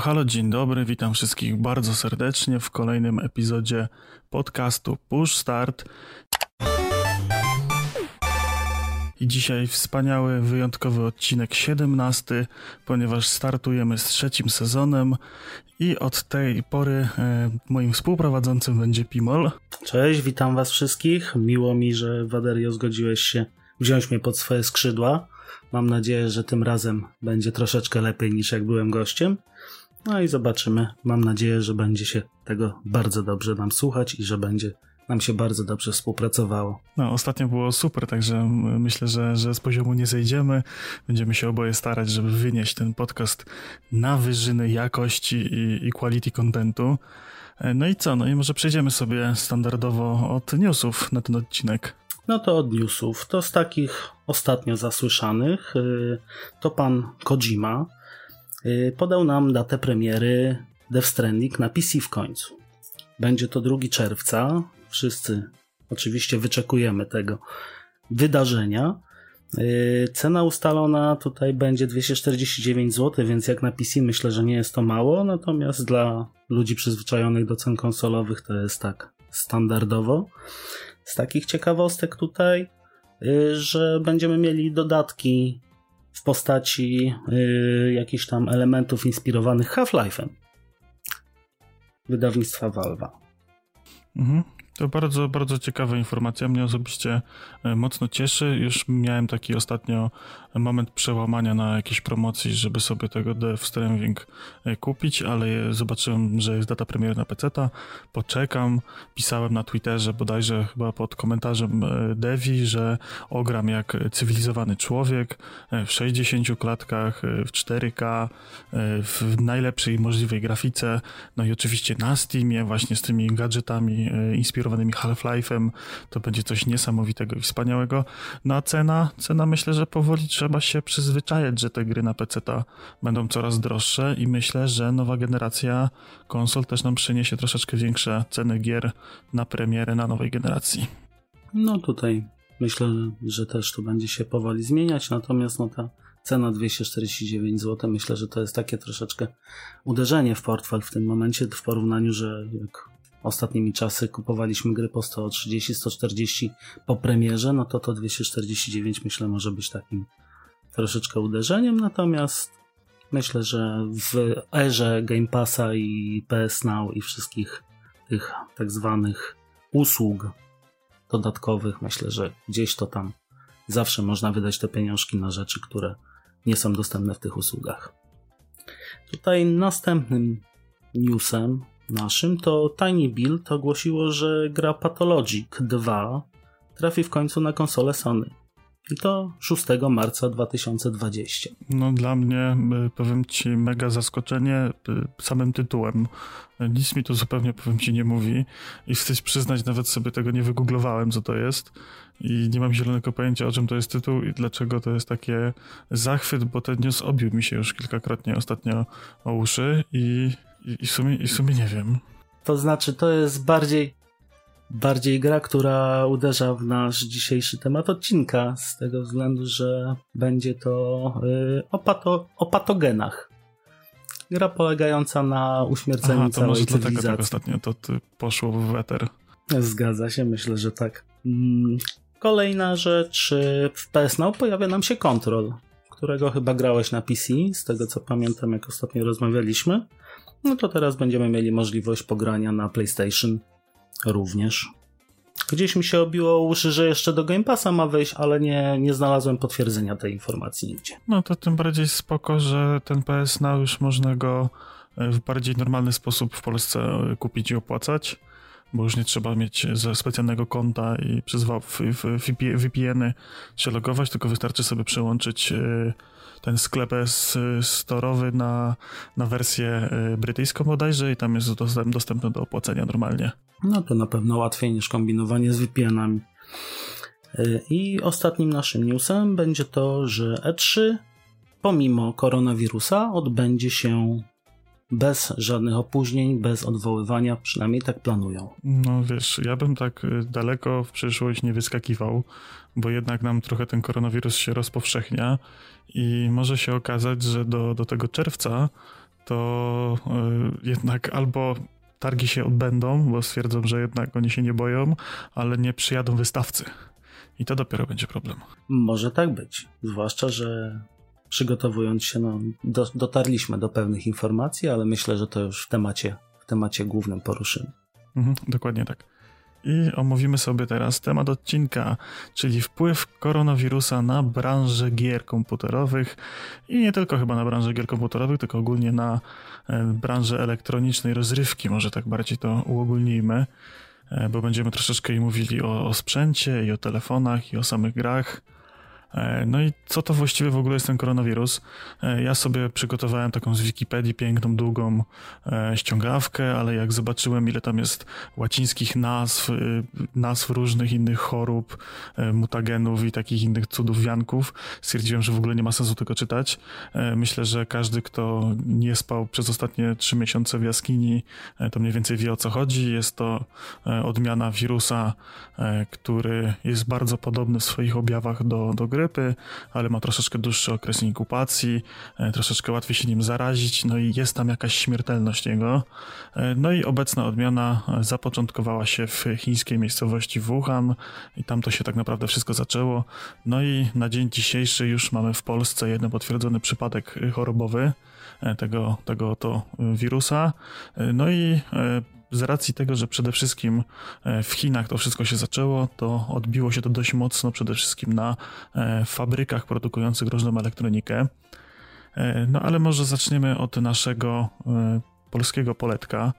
Halo, dzień dobry, witam wszystkich bardzo serdecznie w kolejnym epizodzie podcastu Push Start. I dzisiaj wspaniały, wyjątkowy odcinek 17, ponieważ startujemy z trzecim sezonem i od tej pory e, moim współprowadzącym będzie Pimol. Cześć, witam was wszystkich. Miło mi, że Waderio zgodziłeś się wziąć mnie pod swoje skrzydła. Mam nadzieję, że tym razem będzie troszeczkę lepiej niż jak byłem gościem. No i zobaczymy. Mam nadzieję, że będzie się tego bardzo dobrze nam słuchać i że będzie nam się bardzo dobrze współpracowało. No, ostatnio było super, także myślę, że, że z poziomu nie zejdziemy. Będziemy się oboje starać, żeby wynieść ten podcast na wyżyny jakości i, i quality contentu. E, no i co? No i może przejdziemy sobie standardowo od newsów na ten odcinek. No to od newsów. To z takich ostatnio zasłyszanych y, to pan Kojima podał nam datę premiery Death Stranding na PC w końcu. Będzie to 2 czerwca. Wszyscy oczywiście wyczekujemy tego wydarzenia. Y, cena ustalona tutaj będzie 249 zł, więc jak na PC myślę, że nie jest to mało, natomiast dla ludzi przyzwyczajonych do cen konsolowych to jest tak standardowo. Z takich ciekawostek tutaj, y, że będziemy mieli dodatki w postaci y, jakichś tam elementów inspirowanych Half-Life'em wydawnictwa Valve'a. Mhm. To bardzo, bardzo ciekawa informacja. Mnie osobiście e, mocno cieszy. Już miałem taki ostatnio moment przełamania na jakiejś promocji, żeby sobie tego Death Stranding e, kupić, ale zobaczyłem, że jest data premiery na PC-ta. Poczekam. Pisałem na Twitterze bodajże chyba pod komentarzem e, Devi, że ogram jak cywilizowany człowiek w 60 klatkach, w 4K, w najlepszej możliwej grafice. No i oczywiście na Steamie właśnie z tymi gadżetami inspirowanymi inspirowanymi Half-Life'em. To będzie coś niesamowitego i wspaniałego. No a cena, cena myślę, że powoli trzeba się przyzwyczajać, że te gry na PC będą coraz droższe i myślę, że nowa generacja konsol też nam przyniesie troszeczkę większe ceny gier na premierę na nowej generacji. No tutaj myślę, że też to będzie się powoli zmieniać, natomiast no ta cena 249 zł, myślę, że to jest takie troszeczkę uderzenie w portfel w tym momencie w porównaniu, że jak ostatnimi czasy kupowaliśmy gry po 130-140 po premierze, no to to 249 myślę może być takim troszeczkę uderzeniem, natomiast myślę, że w erze Game Passa i PS Now i wszystkich tych tak zwanych usług dodatkowych, myślę, że gdzieś to tam zawsze można wydać te pieniążki na rzeczy, które nie są dostępne w tych usługach. Tutaj następnym newsem naszym, to Tiny Build ogłosiło, że gra Pathologic 2 trafi w końcu na konsolę Sony. I to 6 marca 2020. No dla mnie, y, powiem ci, mega zaskoczenie y, samym tytułem. Nic mi to zupełnie, powiem ci, nie mówi i wstyd przyznać, nawet sobie tego nie wygooglowałem, co to jest i nie mam zielonego pojęcia, o czym to jest tytuł i dlaczego to jest takie zachwyt, bo ten news obił mi się już kilkakrotnie ostatnio o uszy i i, i, w sumie, I w sumie nie wiem. To znaczy, to jest bardziej, bardziej gra, która uderza w nasz dzisiejszy temat odcinka, z tego względu, że będzie to yy, o, pato, o patogenach. Gra polegająca na uśmierceniu Aha, to całej może cywilizacji. tak ostatnio to poszło w weter. Zgadza się, myślę, że tak. Mm, kolejna rzecz, w PS Now pojawia nam się Control, którego chyba grałeś na PC, z tego co pamiętam, jak ostatnio rozmawialiśmy no to teraz będziemy mieli możliwość pogrania na PlayStation również. Gdzieś mi się obiło uszy, że jeszcze do Game Passa ma wejść, ale nie, nie znalazłem potwierdzenia tej informacji nigdzie. No to tym bardziej spoko, że ten PS Now już można go e, w bardziej normalny sposób w Polsce e, kupić i opłacać, bo już nie trzeba mieć specjalnego konta i przez VPN-y się logować, tylko wystarczy sobie przełączyć e, ten sklep jest storowy na, na wersję y, brytyjską bodajże i tam jest dostęp, dostępny do opłacenia normalnie. No to na pewno łatwiej niż kombinowanie z VPN-ami. Y, I ostatnim naszym newsem będzie to, że E3 pomimo koronawirusa odbędzie się bez żadnych opóźnień, bez odwoływania, przynajmniej tak planują. No wiesz, ja bym tak y, daleko w przyszłość nie wyskakiwał, bo jednak nam trochę ten koronawirus się rozpowszechnia i może się okazać, że do, do tego czerwca to jednak albo targi się odbędą, bo stwierdzą, że jednak oni się nie boją, ale nie przyjadą wystawcy. I to dopiero będzie problem. Może tak być. Zwłaszcza, że przygotowując się, no, do, dotarliśmy do pewnych informacji, ale myślę, że to już w temacie, w temacie głównym poruszymy. Mhm, dokładnie tak. I omówimy sobie teraz temat odcinka, czyli wpływ koronawirusa na branżę gier komputerowych i nie tylko chyba na branżę gier komputerowych, tylko ogólnie na e, branżę elektronicznej rozrywki, może tak bardziej to uogólnijmy, e, bo będziemy troszeczkę i mówili o, o sprzęcie i o telefonach i o samych grach. E, no i co to właściwie w ogóle jest ten koronawirus? E, ja sobie przygotowałem taką z Wikipedii piękną, długą e, ściągawkę, ale jak zobaczyłem, ile tam jest łacińskich nazw, nazw różnych innych chorób, mutagenów i takich innych cudów wianków, stwierdziłem, że w ogóle nie ma sensu tego czytać. Myślę, że każdy, kto nie spał przez ostatnie trzy miesiące w jaskini, to mniej więcej wie o co chodzi. Jest to odmiana wirusa, który jest bardzo podobny w swoich objawach do, do gry grypy, ale ma troszeczkę dłuższy okres inkubacji, e, troszeczkę łatwiej się nim zarazić, no i jest tam jakaś śmiertelność jego. E, no i obecna odmiana e, zapoczątkowała się w chińskiej miejscowości Wuhan i tam to się tak naprawdę wszystko zaczęło. No i na dzień dzisiejszy już mamy w Polsce jeden potwierdzony przypadek chorobowy tego, tego to wirusa. No i z racji tego, że przede wszystkim e, w Chinach to wszystko się zaczęło, to odbiło się to dość mocno przede wszystkim na e, fabrykach produkujących różną elektronikę. E, no ale może zaczniemy od naszego polskiego poletka,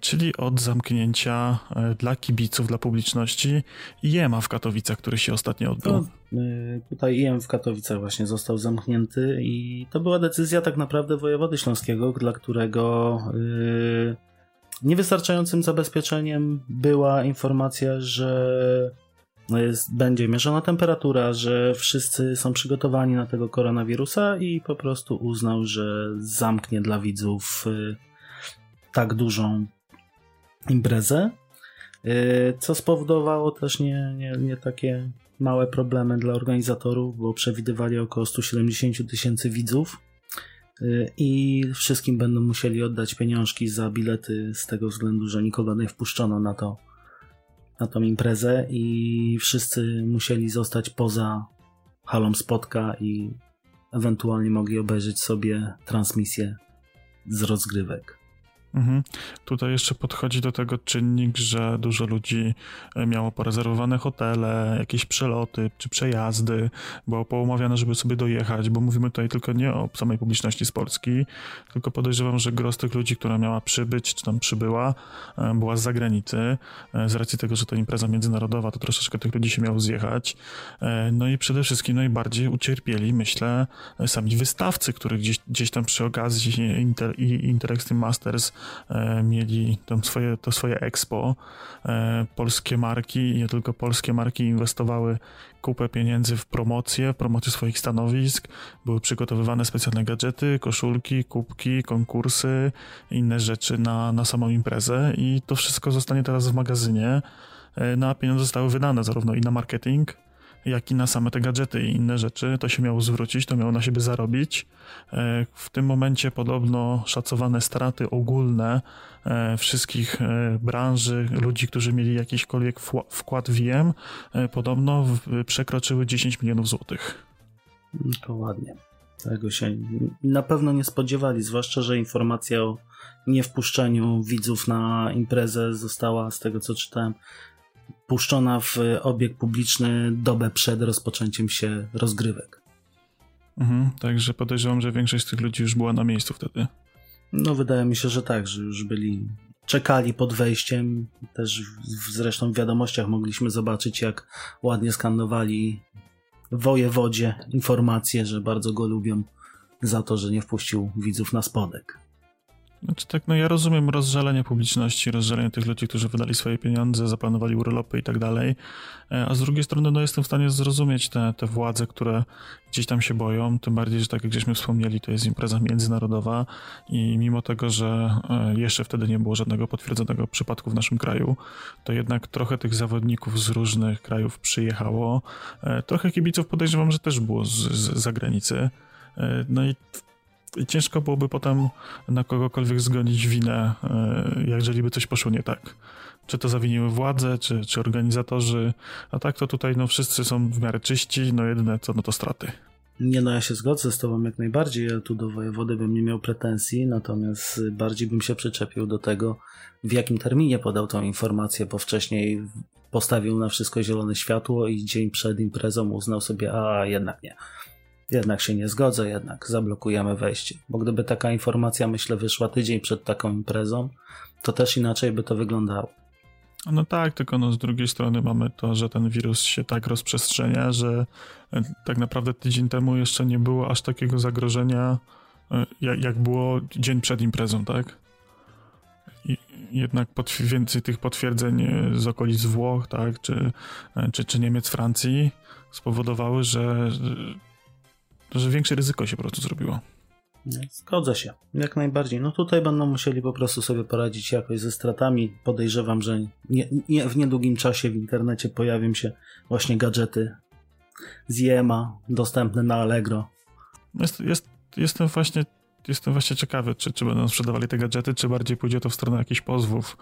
czyli od zamknięcia dla kibiców, dla publiczności IEMA w Katowicach, który się ostatnio odbył. No, tutaj IEM w Katowicach właśnie został zamknięty i to była decyzja tak naprawdę wojewody śląskiego, dla którego yy Niewystarczającym zabezpieczeniem była informacja, że no jest, będzie mierzona temperatura, że wszyscy są przygotowani na tego koronawirusa i po prostu uznał, że zamknie dla widzów y, tak dużą imprezę, y, co spowodowało też nie, nie, nie takie małe problemy dla organizatorów, bo przewidywali około 170 tysięcy widzów i wszystkim będą musieli oddać pieniążki za bilety z tego względu, że nikogo nie wpuszczono na to na tą imprezę i wszyscy musieli zostać poza halą spotka i ewentualnie mogli obejrzeć sobie transmisję z rozgrywek. Mhm. Tutaj jeszcze podchodzi do tego czynnik, że dużo ludzi e, miało porezerwowane hotele, jakieś przeloty czy przejazdy, było poumawiane, żeby sobie dojechać, bo mówimy tutaj tylko nie o samej publiczności z Polski, tylko podejrzewam, że gros tych ludzi, która miała przybyć, czy tam przybyła, e, była z zagranicy. E, z racji tego, że to impreza międzynarodowa, to troszeczkę tych ludzi się miało zjechać. No i przede wszystkim najbardziej ucierpieli, myślę, sami wystawcy, których gdzieś, gdzieś tam przy okazji Inter, Masters mieli tam swoje, to swoje expo. E, polskie marki i nie tylko polskie marki inwestowały kupę pieniędzy w promocję, promocję swoich stanowisk. Były przygotowywane specjalne gadżety, koszulki, kubki, konkursy, inne rzeczy na, na samą imprezę i to wszystko zostanie teraz w magazynie. E, no a pieniądze zostały wydane zarówno i na marketing, jak i na same te gadżety i inne rzeczy. To się miało zwrócić, to miało na siebie zarobić. E, w tym momencie podobno szacowane straty ogólne e, wszystkich e, branży, ludzi, którzy mieli jakiśkolwiek wkład w IM, podobno przekroczyły 10 milionów złotych. To ładnie. Tego się na pewno nie spodziewali, zwłaszcza, że informacja o niewpuszczeniu widzów na imprezę została, z tego co czytałem, puszczona w obieg publiczny dobę przed rozpoczęciem się rozgrywek. Mhm, także podejrzewam, że większość z tych ludzi już była na miejscu wtedy. No, wydaje mi się, że tak, że już byli, czekali pod wejściem. Też w, zresztą w wiadomościach mogliśmy zobaczyć, jak ładnie skandowali wojewodzie informacje, że bardzo go lubią za to, że nie wpuścił widzów na spodek. Znaczy tak, no ja rozumiem rozżalenie publiczności, rozżalenie tych ludzi, którzy wydali swoje pieniądze, zaplanowali urlopy i tak dalej, e, a z drugiej strony no jestem w stanie zrozumieć te, te władze, które gdzieś tam się boją, tym bardziej, że tak jak żeśmy wspomnieli, to jest impreza międzynarodowa i mimo tego, że e, jeszcze wtedy nie było żadnego potwierdzonego przypadku w naszym kraju, to jednak trochę tych zawodników z różnych krajów przyjechało, e, trochę kibiców podejrzewam, że też było z, z zagranicy, no i i ciężko byłoby potem na kogokolwiek zgonić winę, e, jeżeli by coś poszło nie tak. Czy to zawiniły władze, czy, czy organizatorzy, a tak to tutaj no, wszyscy są w miarę czyści, no jedyne co, no to straty. Nie no, ja się zgodzę z tobą jak najbardziej, ja tu do wojewody bym nie miał pretensji, natomiast bardziej bym się przyczepił do tego, w jakim terminie podał tą informację, bo wcześniej postawił na wszystko zielone światło i dzień przed imprezą uznał sobie, a jednak nie. Jednak się nie zgodzę, jednak zablokujemy wejście. Bo gdyby taka informacja, myślę, wyszła tydzień przed taką imprezą, to też inaczej by to wyglądało. No tak, tylko no z drugiej strony mamy to, że ten wirus się tak rozprzestrzenia, że e, tak naprawdę tydzień temu jeszcze nie było aż takiego zagrożenia, e, jak było dzień przed imprezą, tak? I jednak więcej tych potwierdzeń e, z okolic Włoch, tak, czy, czy, czy Niemiec, Francji spowodowały, że, że większe ryzyko się po prostu zrobiło. Zgodzę się, jak najbardziej. No tutaj będą musieli po prostu sobie poradzić jakoś ze stratami. Podejrzewam, że nie, nie, w niedługim czasie w internecie pojawią się właśnie gadżety z IEMA dostępne na Allegro. Jest, jest, jestem właśnie jestem właśnie ciekawy, czy, czy będą sprzedawali te gadżety, czy bardziej pójdzie to w stronę jakichś pozwów,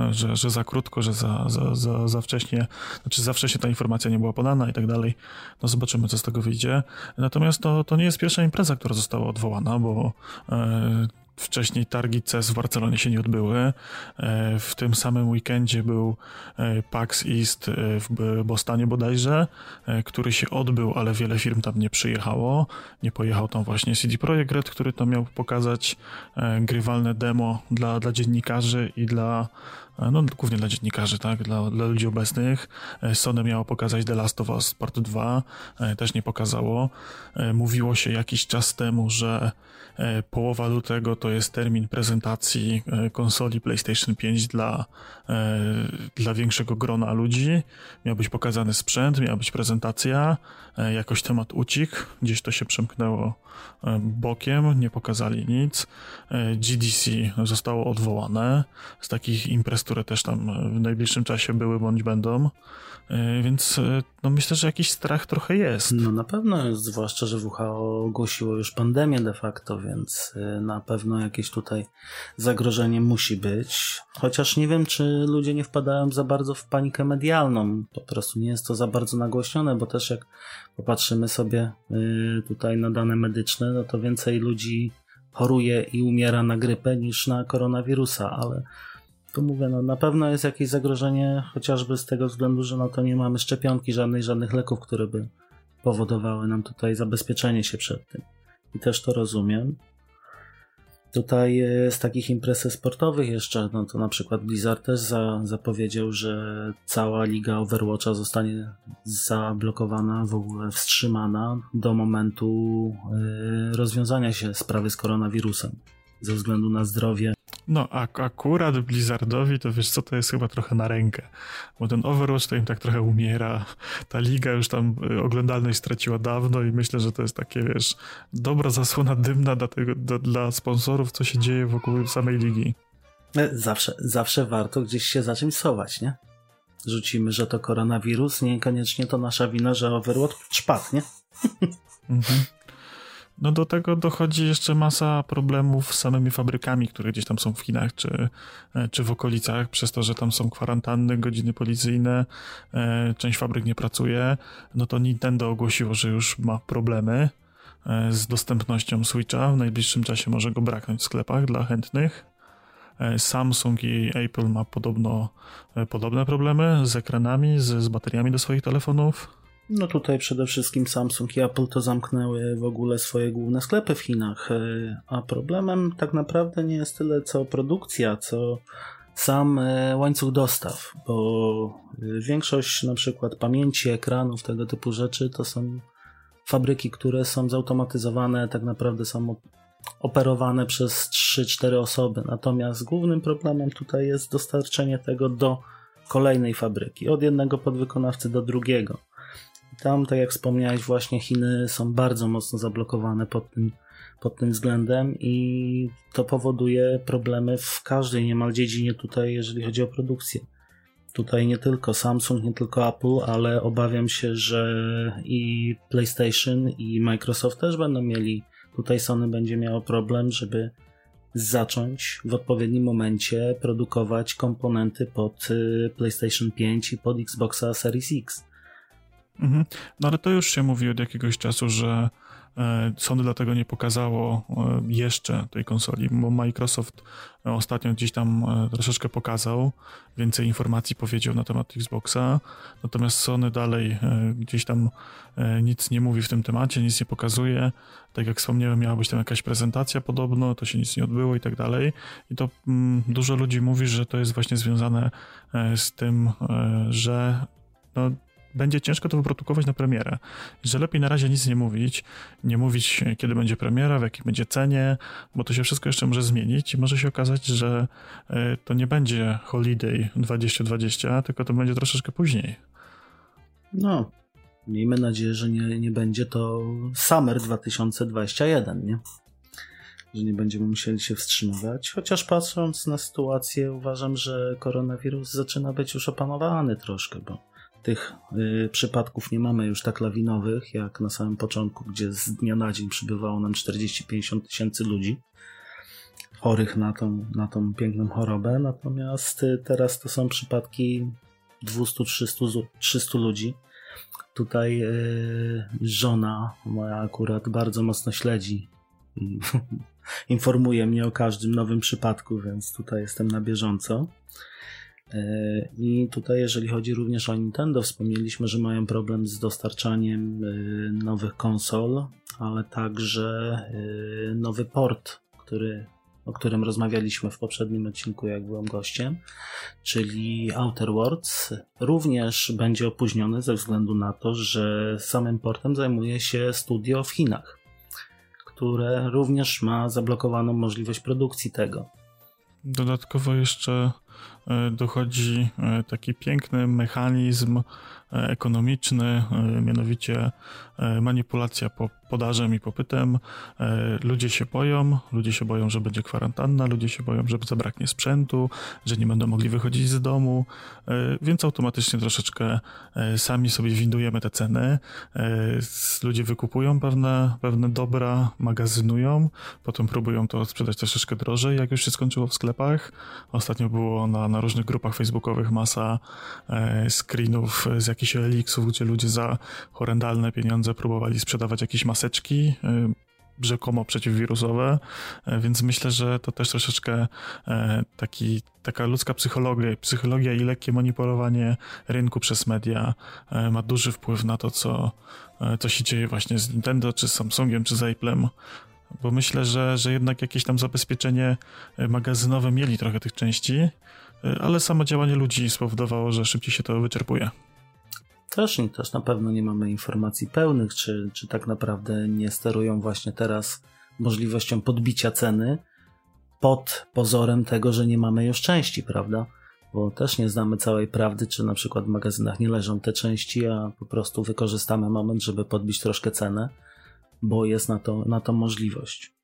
e, że, że za krótko, że za, za, za, za wcześnie, znaczy za wcześnie ta informacja nie była podana i tak dalej. No zobaczymy, co z tego wyjdzie. Natomiast to, to nie jest pierwsza impreza, która została odwołana, bo e, Wcześniej targi CES w Barcelonie się nie odbyły. E, w tym samym weekendzie był e, PAX East e, w Bostonie bodajże, który się odbył, ale wiele firm tam nie przyjechało. Nie pojechał tam właśnie CD Projekt Red, który tam miał pokazać grywalne demo dla, dla dziennikarzy i dla no głównie dla dziennikarzy, tak, dla, dla ludzi obecnych. Sony miało pokazać The Last of Us Part 2, też nie pokazało. Mówiło się jakiś czas temu, że E, połowa lutego to jest termin prezentacji e, konsoli PlayStation 5 dla, e, dla większego grona ludzi. Miał być pokazany sprzęt, miała być prezentacja, jakoś temat uciekł, gdzieś to się przemknęło bokiem, nie pokazali nic. GDC zostało odwołane z takich imprez, które też tam w najbliższym czasie były bądź będą. E, więc e, no myślę, że jakiś strach trochę jest. No na pewno, zwłaszcza, że WHO ogłosiło już pandemię de facto, więc e, na pewno jakieś tutaj zagrożenie musi być. Chociaż nie wiem, czy ludzie nie wpadają za bardzo w panikę medialną. Po prostu nie jest to za bardzo nagłośnione, bo też jak popatrzymy sobie tutaj na dane medyczne, no to więcej ludzi choruje i umiera na grypę niż na koronawirusa, ale mówię, no na pewno jest jakieś zagrożenie, chociażby z tego względu, że no to nie mamy szczepionki żadnej, żadnych leków, które by powodowały nam tutaj zabezpieczenie się przed tym. I też to rozumiem. Tutaj z takich imprez sportowych jeszcze, no to na przykład Blizzard też za, zapowiedział, że cała liga Overwatcha zostanie zablokowana, w ogóle wstrzymana do momentu y, rozwiązania się sprawy z koronawirusem ze względu na zdrowie no, a akurat Blizzardowi to wiesz co, to jest chyba trochę na rękę, bo ten Overwatch to im tak trochę umiera, ta liga już tam y, oglądalność straciła dawno i myślę, że to jest takie, wiesz, dobra zasłona dymna dla, tego, dla, dla sponsorów, co się dzieje wokół samej ligi. E, zawsze, zawsze warto gdzieś się za czymś schować, nie? Rzucimy, że to koronawirus, niekoniecznie to nasza wina, że Overwatch spadł, nie? Mhm. No do tego dochodzi jeszcze masa problemów z samymi fabrykami, które gdzieś tam są w Chinach czy, e, czy w okolicach, przez to, że tam są kwarantanny, godziny policyjne, e, część fabryk nie pracuje, no to Nintendo ogłosiło, że już ma problemy e, z dostępnością Switcha. W najbliższym czasie może go braknąć w sklepach dla chętnych. Samsung i Apple ma podobno podobne problemy z ekranami, z, z bateriami do swoich telefonów. No tutaj przede wszystkim Samsung i Apple to zamknęły w ogóle swoje główne sklepy w Chinach, e, a problemem tak naprawdę nie jest tyle co produkcja, co sam e, łańcuch dostaw, bo e, większość na przykład pamięci, ekranów, tego typu rzeczy to są fabryki, które są zautomatyzowane, tak naprawdę są operowane przez 3-4 osoby. Natomiast głównym problemem tutaj jest dostarczenie tego do kolejnej fabryki, od jednego podwykonawcy do drugiego. Tam, tak jak wspomniałeś, właśnie Chiny są bardzo mocno zablokowane pod tym, pod tym względem i to powoduje problemy w każdej niemal dziedzinie tutaj, jeżeli chodzi o produkcję. Tutaj nie tylko Samsung, nie tylko Apple, ale obawiam się, że i PlayStation i Microsoft też będą mieli Tutaj Sony będzie miało problem, żeby zacząć w odpowiednim momencie produkować komponenty pod y, PlayStation 5 i pod Xboxa Series X. Mhm. No ale to już się mówi od jakiegoś czasu, że e, Sony dlatego nie pokazało e, jeszcze tej konsoli, bo Microsoft ostatnio gdzieś tam e, troszeczkę pokazał, więcej informacji powiedział na temat Xboxa, natomiast Sony dalej gdzieś tam nic nie mówi w tym temacie, nic nie pokazuje. Tak jak wspomniałem, miała być tam jakaś prezentacja podobno, to się nic nie odbyło i tak dalej. I to mm, dużo ludzi mówi, że to jest właśnie związane z tym, że no, będzie ciężko to wyprodukować na premierę. Że lepiej na razie nic nie mówić, nie mówić kiedy będzie premiera, w jakiej będzie cenie, bo to się wszystko jeszcze może zmienić i może się okazać, że e, to nie będzie Holiday 2020, tylko to będzie troszeczkę później. No, miejmy nadzieję, że nie, nie będzie to Summer 2021, nie? Że nie będziemy musieli się wstrzymywać. Chociaż patrząc na sytuację, uważam, że koronawirus zaczyna być już opanowany troszkę, bo tych y, przypadków nie mamy już tak lawinowych, jak na samym początku, gdzie z dnia na dzień przybywało nam 40-50 tysięcy ludzi chorych na tą, na tą piękną chorobę. Natomiast y, teraz to są przypadki 200-300 ludzi. Tutaj y, żona moja akurat bardzo mocno śledzi informuje mnie o każdym nowym przypadku, więc tutaj jestem na bieżąco. E, I tutaj, jeżeli chodzi również o Nintendo, wspomnieliśmy, że mają problem z dostarczaniem e, nowych konsol, ale także e, nowy port, który, o którym rozmawialiśmy w poprzednim odcinku, jak byłem gościem, czyli Outer Worlds, również będzie opóźniony ze względu na to, że samym portem zajmuje się studio w Chinach, które również ma zablokowaną możliwość produkcji tego. Dodatkowo jeszcze dochodzi e, taki piękny mechanizm ekonomiczny, e, mianowicie e, manipulacja po podażem i popytem. Ludzie się boją, ludzie się boją, że będzie kwarantanna, ludzie się boją, że zabraknie sprzętu, że nie będą mogli wychodzić z domu, więc automatycznie troszeczkę sami sobie windujemy te ceny. Ludzie wykupują pewne, pewne dobra, magazynują, potem próbują to sprzedać troszeczkę drożej, jak już się skończyło w sklepach. Ostatnio było na, na różnych grupach facebookowych masa screenów z jakichś eliksów, gdzie ludzie za horrendalne pieniądze próbowali sprzedawać jakieś maseczki, y, rzekomo przeciwwirusowe, y, więc myślę, że to też troszeczkę y, taki, taka ludzka psychologia, psychologia i lekkie manipulowanie rynku przez media ma duży wpływ na to, co, co się dzieje właśnie z Nintendo, czy z Samsungiem, czy z Apple'em, bo myślę, że, że jednak jakieś tam zabezpieczenie magazynowe mieli trochę tych części, ale samo działanie ludzi spowodowało, że szybciej się to wyczerpuje. Też, też na pewno nie mamy informacji pełnych, czy, czy tak naprawdę nie sterują właśnie teraz możliwością podbicia ceny pod pozorem tego, że nie mamy już części, prawda? Bo też nie znamy całej prawdy, czy na przykład w magazynach nie leżą te części, a po prostu wykorzystamy moment, żeby podbić troszkę cenę, bo jest na to, na to możliwość.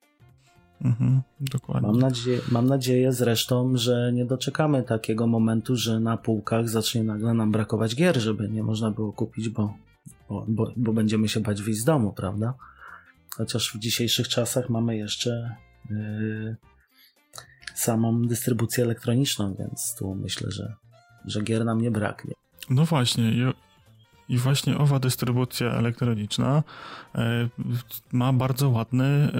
Mhm, dokładnie. Mam, nadzieję, mam nadzieję zresztą, że nie doczekamy takiego momentu, że na półkach zacznie nagle nam brakować gier, żeby nie można było kupić, bo, bo, bo, bo będziemy się bać wyjść z domu, prawda? Chociaż w dzisiejszych czasach mamy jeszcze yy, samą dystrybucję elektroniczną, więc tu myślę, że, że gier nam nie braknie. No właśnie, i właśnie owa dystrybucja elektroniczna e, ma bardzo ładny e,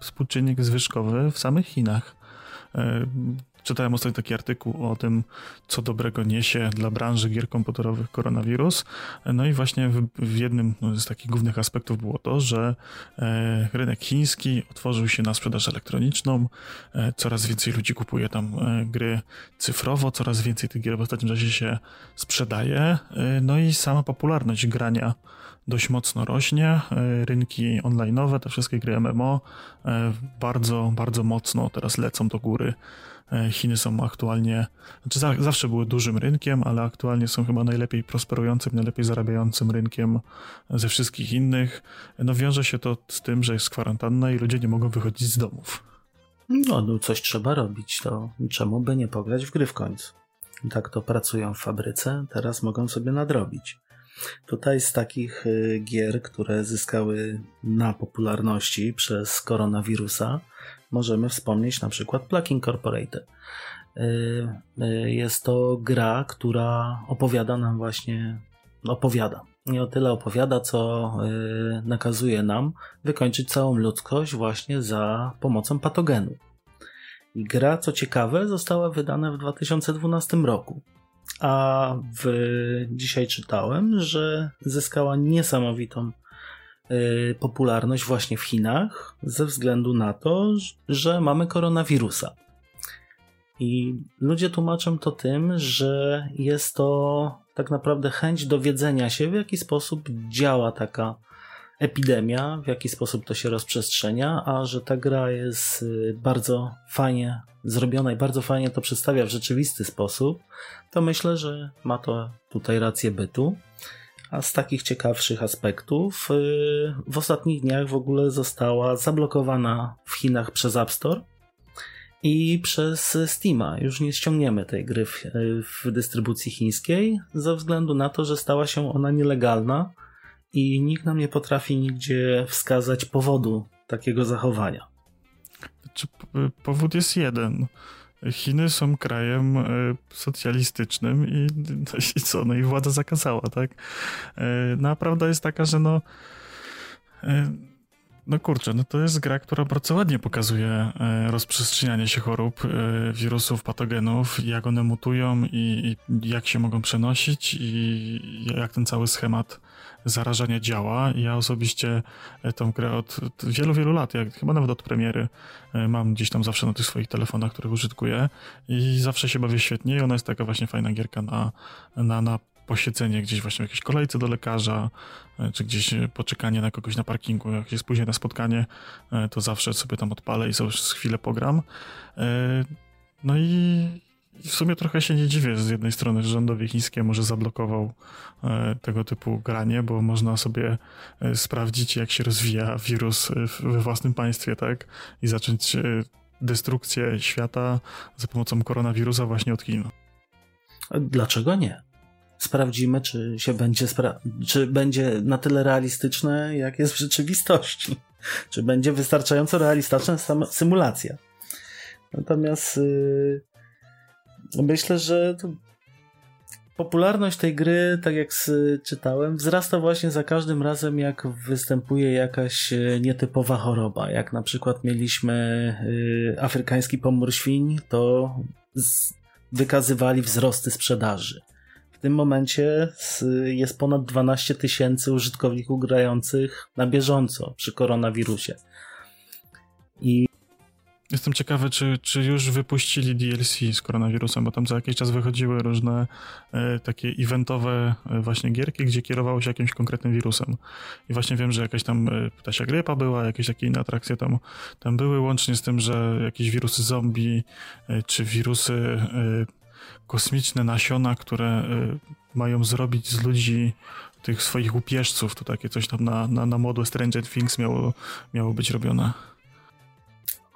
współczynnik zwyżkowy w samych Chinach. Czytałem ostatnio taki artykuł o tym, co dobrego niesie dla branży gier komputerowych koronawirus. No i właśnie w, w jednym z takich głównych aspektów było to, że e, rynek chiński otworzył się na sprzedaż elektroniczną. E, coraz więcej ludzi kupuje tam e, gry cyfrowo, coraz więcej tych gier w ostatnim czasie się sprzedaje. E, no i sama popularność grania dość mocno rośnie. E, rynki online'owe, te wszystkie gry MMO e, bardzo, bardzo mocno teraz lecą do góry. E, Chiny są aktualnie, znaczy za, zawsze były dużym rynkiem, ale aktualnie są chyba najlepiej prosperującym, najlepiej zarabiającym rynkiem ze wszystkich innych. No wiąże się to z tym, że jest kwarantanna i ludzie nie mogą wychodzić z domów. No, no coś trzeba robić, to czemu by nie pograć w gry w końcu? Tak to pracują w fabryce, teraz mogą sobie nadrobić. Tutaj z takich y, gier, które zyskały na popularności przez koronawirusa, możemy wspomnieć na przykład Plague Incorporated. Y, y, jest to gra, która opowiada nam właśnie, opowiada. Nie o tyle opowiada, co nakazuje nam wykończyć całą ludzkość właśnie za pomocą patogenu. I gra, co ciekawe, została wydana w 2012 roku. A w, dzisiaj czytałem, że zyskała niesamowitą y, popularność właśnie w Chinach ze względu na to, że mamy koronawirusa. I ludzie tłumaczą to tym, że jest to tak naprawdę chęć dowiedzenia się, w jaki sposób działa taka epidemia, w jaki sposób to się rozprzestrzenia, a że ta gra jest y, bardzo fajnie zrobiona i bardzo fajnie to przedstawia w rzeczywisty sposób, to myślę, że ma to tutaj rację bytu. A z takich ciekawszych aspektów, y, w ostatnich dniach w ogóle została zablokowana w Chinach przez App Store i przez Steama. Już nie ściągniemy tej gry w, w dystrybucji chińskiej, ze względu na to, że stała się ona nielegalna i nikt nam nie potrafi nigdzie wskazać powodu takiego zachowania. Czy powód jest jeden? Chiny są krajem e, socjalistycznym i, i co, no i władza zakazała, tak? E, no a prawda jest taka, że no e, no kurczę, no to jest gra, która bardzo ładnie pokazuje rozprzestrzenianie się chorób, wirusów, patogenów, jak one mutują i, i jak się mogą przenosić i jak ten cały schemat zarażania działa. Ja osobiście e, tą grę od, wielu, wielu lat, jak chyba nawet od premiery, e, mam gdzieś tam zawsze na tych swoich telefonach, których użytkuję i zawsze się bawię świetnie i ona jest taka właśnie fajna gierka na, na, na posiedzenie gdzieś właśnie w jakiejś kolejce do lekarza, e, czy gdzieś poczekanie na kogoś na parkingu, jak jest później na spotkanie, to zawsze sobie tam odpalę i sobie chwilę pogram. No i w sumie trochę się nie dziwię z jednej strony, że rządowi chińskiemu może zablokował e, tego typu granie, bo można sobie e, sprawdzić, jak się rozwija wirus we własnym państwie, tak? I zacząć e, destrukcję świata za pomocą koronawirusa właśnie od Chin. Dlaczego nie? Sprawdzimy, czy się będzie, spra- czy będzie na tyle realistyczne, jak jest w rzeczywistości. Czy będzie wystarczająco realistyczna symulacja. Natomiast yy, myślę, że popularność tej gry, tak jak czytałem, wzrasta właśnie za każdym razem, jak występuje jakaś e, nietypowa choroba. Jak na przykład mieliśmy e, afrykański pomór świń, to wykazywali wzrosty sprzedaży. W tym momencie jest ponad 12 tysięcy użytkowników grających na bieżąco przy koronawirusie. I Jestem ciekawy, czy, czy już wypuścili DLC z koronawirusem, bo tam co jakiś czas wychodziły różne e, takie eventowe e, właśnie gierki, gdzie kierowało się jakimś konkretnym wirusem. I właśnie wiem, że jakaś tam e, ptasia grypa była, jakieś takie inne atrakcje tam, tam były, łącznie z tym, że jakieś wirusy zombie, e, czy wirusy e, kosmiczne nasiona, które e, mają zrobić z ludzi tych swoich upieżców, to takie coś tam na, na, na modłę Stranger Things miało, miało być robione.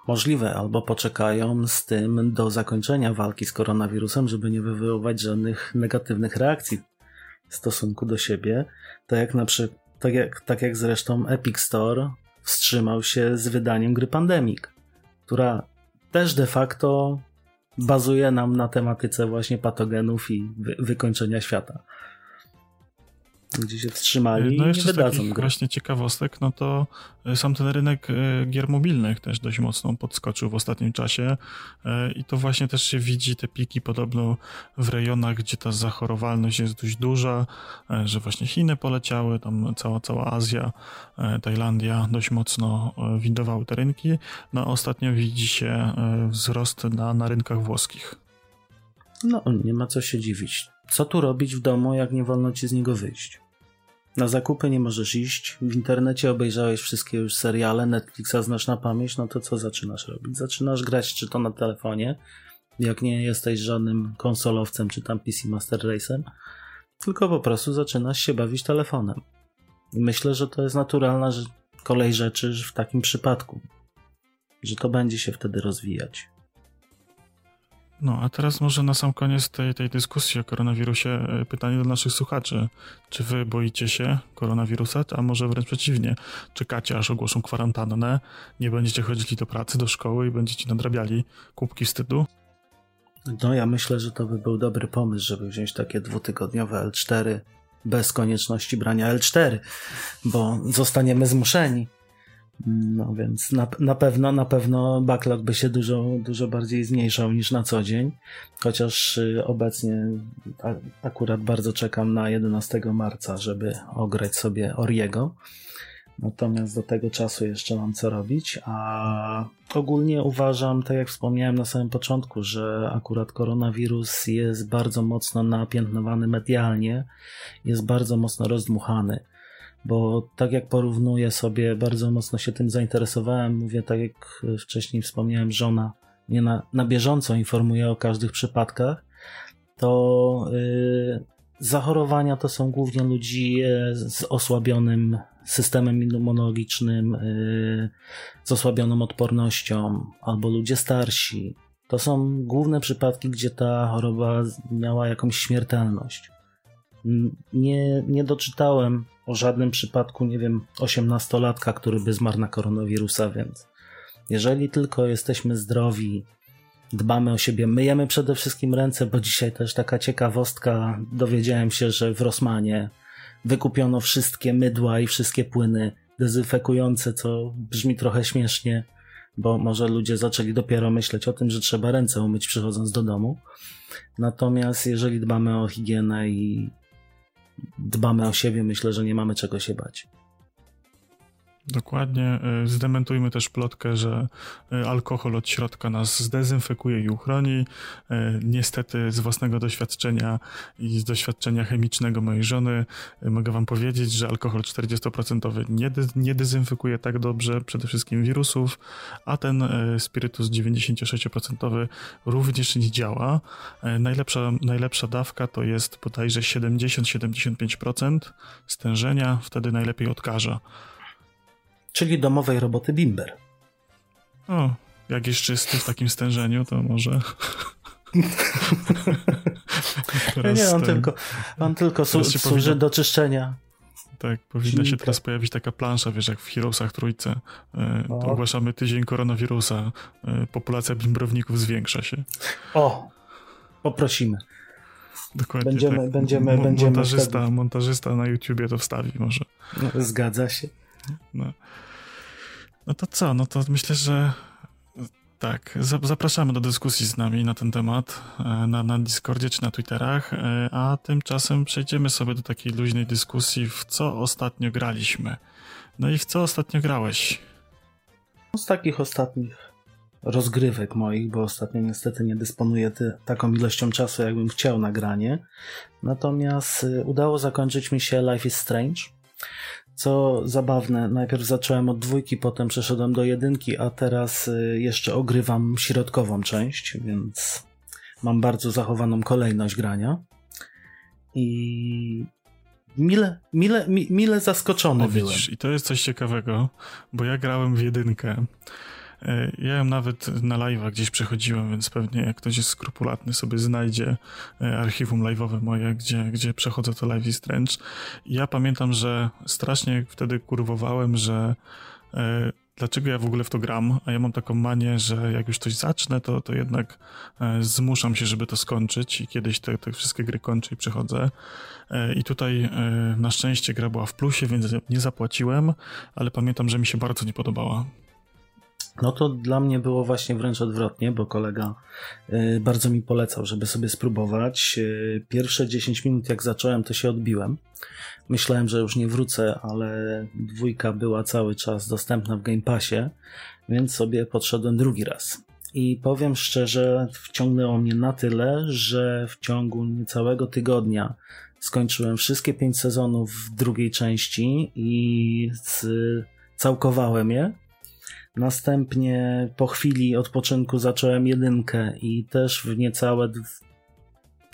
Możliwe, albo poczekają z tym do zakończenia walki z koronawirusem, żeby nie wywoływać żadnych negatywnych reakcji w stosunku do siebie. Tak jak, na tak jak, tak jak zresztą Epic Store wstrzymał się z wydaniem gry Pandemic, która też de facto bazuje nam na tematyce właśnie patogenów i wy wykończenia świata gdzie się wstrzymali no i nie wydadzą gry. właśnie ciekawostek, no to e, sam ten rynek e, gier mobilnych też dość mocno podskoczył w ostatnim czasie e, i to właśnie też się widzi te piki podobno w rejonach, gdzie ta zachorowalność jest dość duża, że właśnie Chiny poleciały, tam cała, cała Azja, Tajlandia dość mocno windowały te rynki, no a ostatnio widzi się wzrost na, na rynkach włoskich. No, nie ma co się dziwić. Co tu robić w domu, jak nie wolno ci z niego wyjść? Na zakupy nie możesz iść, w internecie obejrzałeś wszystkie już seriale, Netflixa znasz na pamięć, no to co zaczynasz robić? Zaczynasz grać czy to na telefonie, jak nie jesteś żadnym konsolowcem czy tam PC Master Race'em, tylko po prostu zaczynasz się bawić telefonem. Myślę, że to jest naturalna kolej rzeczy w takim przypadku, że to będzie się wtedy rozwijać. No, a teraz może na sam koniec tej, tej dyskusji o koronawirusie e, pytanie do naszych słuchaczy. Czy wy boicie się koronawirusa, a może wręcz przeciwnie? Czekacie, aż ogłoszą kwarantannę, nie będziecie chodzili do pracy, do szkoły i będziecie nadrabiali kubki wstydu? No, ja myślę, że to by był dobry pomysł, żeby wziąć takie dwutygodniowe L4 bez konieczności brania L4, bo zostaniemy zmuszeni. No więc na, na pewno, na pewno backlog by się dużo, dużo bardziej zmniejszał niż na co dzień, chociaż y, obecnie akurat bardzo czekam na 11 marca, żeby ograć sobie Oriego. Natomiast do tego czasu jeszcze mam co robić, a ogólnie uważam, tak jak wspomniałem na samym początku, że akurat koronawirus jest bardzo mocno napiętnowany medialnie, jest bardzo mocno rozdmuchany bo tak jak porównuję sobie, bardzo mocno się tym zainteresowałem. Mówię, tak jak wcześniej wspomniałem, żona mnie na, na bieżąco informuje o każdych przypadkach. To yy, zachorowania to są głównie ludzi y, z osłabionym systemem immunologicznym, yy, z osłabioną odpornością, albo ludzie starsi. To są główne przypadki, gdzie ta choroba miała jakąś śmiertelność. Nie, nie doczytałem o żadnym przypadku, nie wiem, osiemnastolatka, który by zmarł na koronawirusa, więc jeżeli tylko jesteśmy zdrowi, dbamy o siebie, myjemy przede wszystkim ręce, bo dzisiaj też taka ciekawostka, dowiedziałem się, że w Rosmanie wykupiono wszystkie mydła i wszystkie płyny dezynfekujące, co brzmi trochę śmiesznie, bo może ludzie zaczęli dopiero myśleć o tym, że trzeba ręce umyć przychodząc do domu. Natomiast jeżeli dbamy o higienę i dbamy o siebie, myślę, że nie mamy czego się bać. Dokładnie. Y, zdementujmy też plotkę, że y, alkohol od środka nas zdezynfekuje i uchroni. Y, niestety z własnego doświadczenia i z doświadczenia chemicznego mojej żony mogę wam powiedzieć, że alkohol 40% nie, nie dezynfekuje tak dobrze przede wszystkim wirusów, a ten spirytus 96% również nie działa. Najlepsza, najlepsza dawka to jest bodajże 70-75% stężenia, wtedy najlepiej odkaża czyli domowej roboty Bimber. O, jak jest czysty w takim stężeniu, to może... nie, on ten, tylko, on tylko su służy powinno... do czyszczenia. Tak, powinna się teraz pojawić taka plansza, wiesz, jak w Heroesach Trójce. E, ogłaszamy tydzień koronawirusa. E, populacja bimbrowników zwiększa się. O, poprosimy. Dokładnie będziemy, tak. będziemy, Mo będziemy montażysta, wtedy... montażysta na YouTubie to wstawi może. No, zgadza się. No. no to co? No to myślę, że tak, zapraszamy do dyskusji z nami na ten temat e, na, na Discordzie czy na Twitterach, e, a tymczasem przejdziemy sobie do takiej luźnej dyskusji, w co ostatnio graliśmy. No i w co ostatnio grałeś? Z takich ostatnich rozgrywek moich, bo ostatnio niestety nie dysponuję ty, taką ilością czasu, jakbym chciał na granie. Natomiast y, udało zakończyć mi się Life is Strange. Co zabawne, najpierw zacząłem od dwójki, potem przeszedłem do jedynki, a teraz y, jeszcze ogrywam środkową część, więc mam bardzo zachowaną kolejność grania. I mile, mile, mile zaskoczony o, byłem. I to jest coś ciekawego, bo ja grałem w jedynkę ja ją nawet na live'a gdzieś przechodziłem, więc pewnie jak ktoś jest skrupulatny sobie znajdzie e, archiwum live'owe moje, gdzie, gdzie przechodzę to Live is Strange. I ja pamiętam, że strasznie wtedy kurwowałem, że e, dlaczego ja w ogóle w to gram, a ja mam taką manię, że jak już coś zacznę, to, to jednak zmuszam się, żeby to skończyć i kiedyś te, te wszystkie gry kończę i przechodzę. I tutaj na szczęście gra była w plusie, więc nie zapłaciłem, ale pamiętam, że mi się bardzo nie podobała. No to dla mnie było właśnie wręcz odwrotnie, bo kolega y, bardzo mi polecał, żeby sobie spróbować. Y, pierwsze 10 minut jak zacząłem, to się odbiłem. Myślałem, że już nie wrócę, ale dwójka była cały czas dostępna w Game Passie, więc sobie podszedłem drugi raz. I powiem szczerze, wciągnęło mnie na tyle, że w ciągu niecałego tygodnia skończyłem wszystkie pięć sezonów w drugiej części i całkowałem je Następnie po chwili odpoczynku zacząłem jedynkę i też w niecałe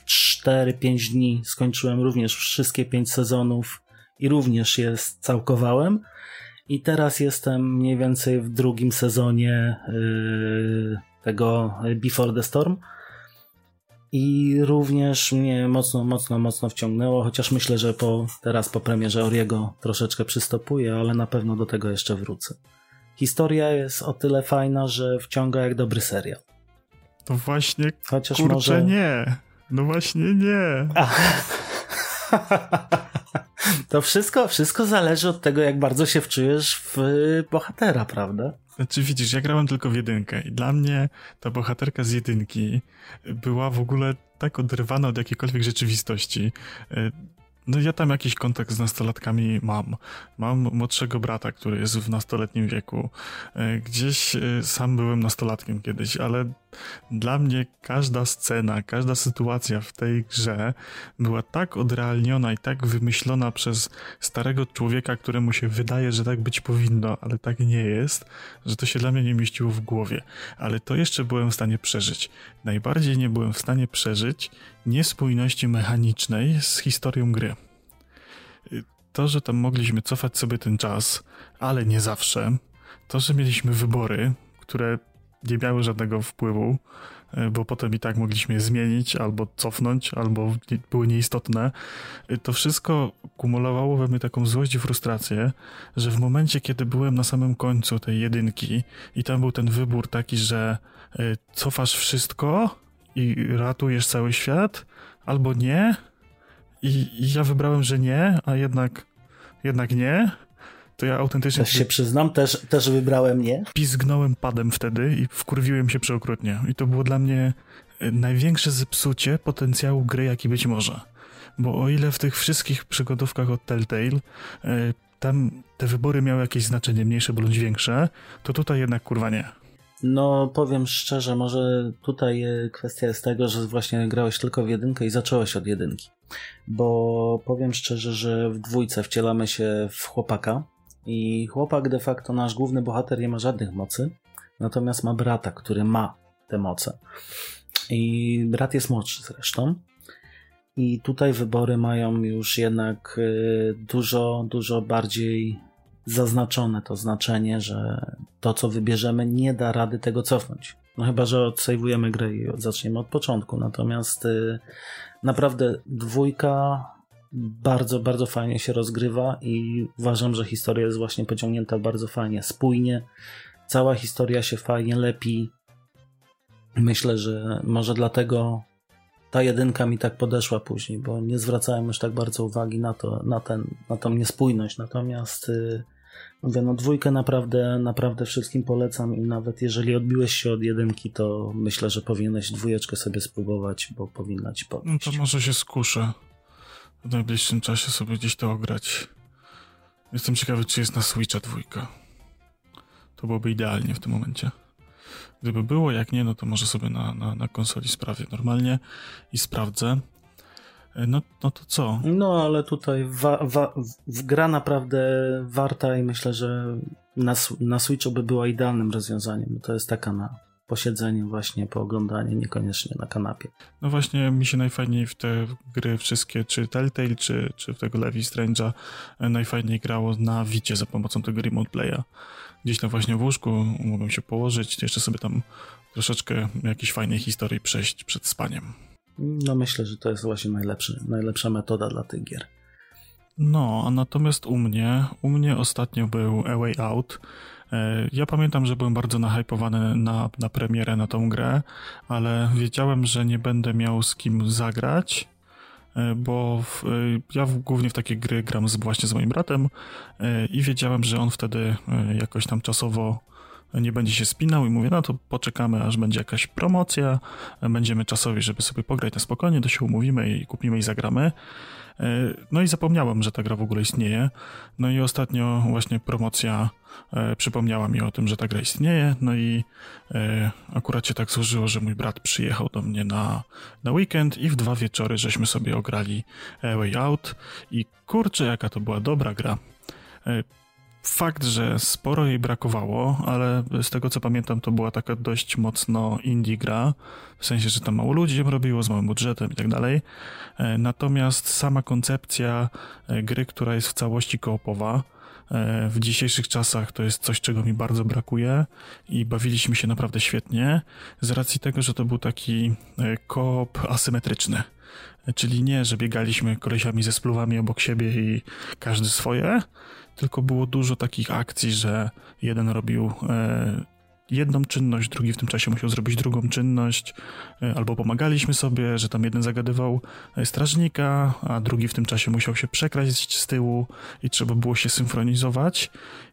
4-5 dni skończyłem również wszystkie 5 sezonów i również je całkowałem. I teraz jestem mniej więcej w drugim sezonie yy, tego Before the Storm. I również mnie mocno, mocno, mocno wciągnęło, chociaż myślę, że po, teraz po premierze Oriego troszeczkę przystopuje, ale na pewno do tego jeszcze wrócę. Historia jest o tyle fajna, że wciąga jak dobry serial. To właśnie, Chociaż kurczę może... nie. No właśnie nie. To wszystko, wszystko zależy od tego, jak bardzo się wczujesz w bohatera, prawda? Znaczy widzisz, ja grałem tylko w jedynkę i dla mnie ta bohaterka z jedynki była w ogóle tak oderwana od jakiejkolwiek rzeczywistości. No ja tam jakiś kontakt z nastolatkami mam. Mam młodszego brata, który jest w nastoletnim wieku. E, gdzieś e, sam byłem nastolatkiem kiedyś, ale dla mnie każda scena, każda sytuacja w tej grze była tak odrealniona i tak wymyślona przez starego człowieka, któremu się wydaje, że tak być powinno, ale tak nie jest, że to się dla mnie nie mieściło w głowie. Ale to jeszcze byłem w stanie przeżyć. Najbardziej nie byłem w stanie przeżyć niespójności mechanicznej z historią gry. To, że tam mogliśmy cofać sobie ten czas, ale nie zawsze, to, że mieliśmy wybory, które nie miały żadnego wpływu, e, bo potem i tak mogliśmy je zmienić, albo cofnąć, albo były nieistotne. E, to wszystko kumulowało we mnie taką złość i frustrację, że w momencie, kiedy byłem na samym końcu tej jedynki i tam był ten wybór taki, że e, cofasz wszystko i ratujesz cały świat, albo nie, i, i ja wybrałem, że nie, a jednak, jednak nie, to ja autentycznie... Też się przyznam, też, też wybrałem nie. Pizgnąłem padem wtedy i wkurwiłem się przeokrutnie. I to było dla mnie e, największe zepsucie potencjału gry, jaki być może. Bo o ile w tych wszystkich przygodówkach od Telltale e, tam te wybory miały jakieś znaczenie mniejsze bądź większe, to tutaj jednak kurwa nie. No, powiem szczerze, może tutaj e, kwestia jest tego, że właśnie grałeś tylko w jedynkę i zacząłeś od jedynki. Bo powiem szczerze, że w dwójce wcielamy się w chłopaka, i chłopak de facto, nasz główny bohater, nie ma żadnych mocy, natomiast ma brata, który ma te moce. I brat jest młodszy zresztą. I tutaj wybory mają już jednak y, dużo, dużo bardziej zaznaczone to znaczenie, że to, co wybierzemy, nie da rady tego cofnąć. No chyba, że odsejwujemy grę i zaczniemy od początku. Natomiast y, naprawdę dwójka bardzo, bardzo fajnie się rozgrywa i uważam, że historia jest właśnie pociągnięta bardzo fajnie, spójnie. Cała historia się fajnie lepi. Myślę, że może dlatego ta jedynka mi tak podeszła później, bo nie zwracałem już tak bardzo uwagi na to, na, ten, na tą niespójność. Natomiast yy, mówię, no dwójkę naprawdę, naprawdę wszystkim polecam i nawet jeżeli odbiłeś się od jedynki, to myślę, że powinieneś dwójeczkę sobie spróbować, bo powinna ci podejść. No to może się skuszę w najbliższym czasie sobie gdzieś to ograć. Jestem ciekawy, czy jest na Switcha dwójka. To byłoby idealnie w tym momencie. Gdyby było, jak nie, no to może sobie na, na, na konsoli sprawię normalnie i sprawdzę. E, no, no to co? No, ale tutaj wa, wa, gra naprawdę warta i myślę, że na, na Switchu by była idealnym rozwiązaniem. To jest taka na posiedzenie właśnie, pooglądanie, niekoniecznie na kanapie. No właśnie mi się najfajniej w te gry wszystkie, czy Telltale, czy, czy w tego Levi Strange'a e, najfajniej grało na Wicie za pomocą tego remote playa. Gdzieś tam właśnie w łóżku mogłem się położyć, jeszcze sobie tam troszeczkę jakiejś fajnej historii przejść przed spaniem. No myślę, że to jest właśnie najlepszy, najlepsza metoda dla tych gier. No, a natomiast u mnie, u mnie ostatnio był A Way Out, ja pamiętam, że byłem bardzo nahypowany na, na premierę na tą grę, ale wiedziałem, że nie będę miał z kim zagrać, e, bo w, e, ja w, głównie w takie gry gram z, właśnie z moim bratem i wiedziałem, że on wtedy jakoś tam czasowo nie będzie się spinał i mówię, no to poczekamy, aż będzie jakaś promocja, będziemy czasowi, żeby sobie pograć na spokojnie, to się umówimy i kupimy i zagramy. E, no i zapomniałem, że ta gra w ogóle istnieje. No i ostatnio właśnie promocja e, przypomniała mi o tym, że ta gra istnieje. No i e, akurat się tak złożyło, że mój brat przyjechał do mnie na, na weekend i w dwa wieczory żeśmy sobie ograli Way Out. I kurczę, jaka to była dobra gra. Fakt, że sporo jej brakowało, ale z tego co pamiętam, to była taka dość mocno indie gra, w sensie, że tam mało ludzi ją robiło, z małym budżetem i tak dalej. E, natomiast sama koncepcja e, gry, która jest w całości koopowa, E, w dzisiejszych czasach to jest coś, czego mi bardzo brakuje i bawiliśmy się naprawdę świetnie z racji tego, że to był taki koop asymetryczny. Czyli nie, że biegaliśmy kolesiami ze spluwami obok siebie i każdy swoje, tylko było dużo takich akcji, że jeden robił e, jedną czynność, drugi w tym czasie musiał zrobić drugą czynność, e, albo pomagaliśmy sobie, że tam jeden zagadywał e, strażnika, a drugi w tym czasie musiał się przekraść z tyłu i trzeba było się synchronizować.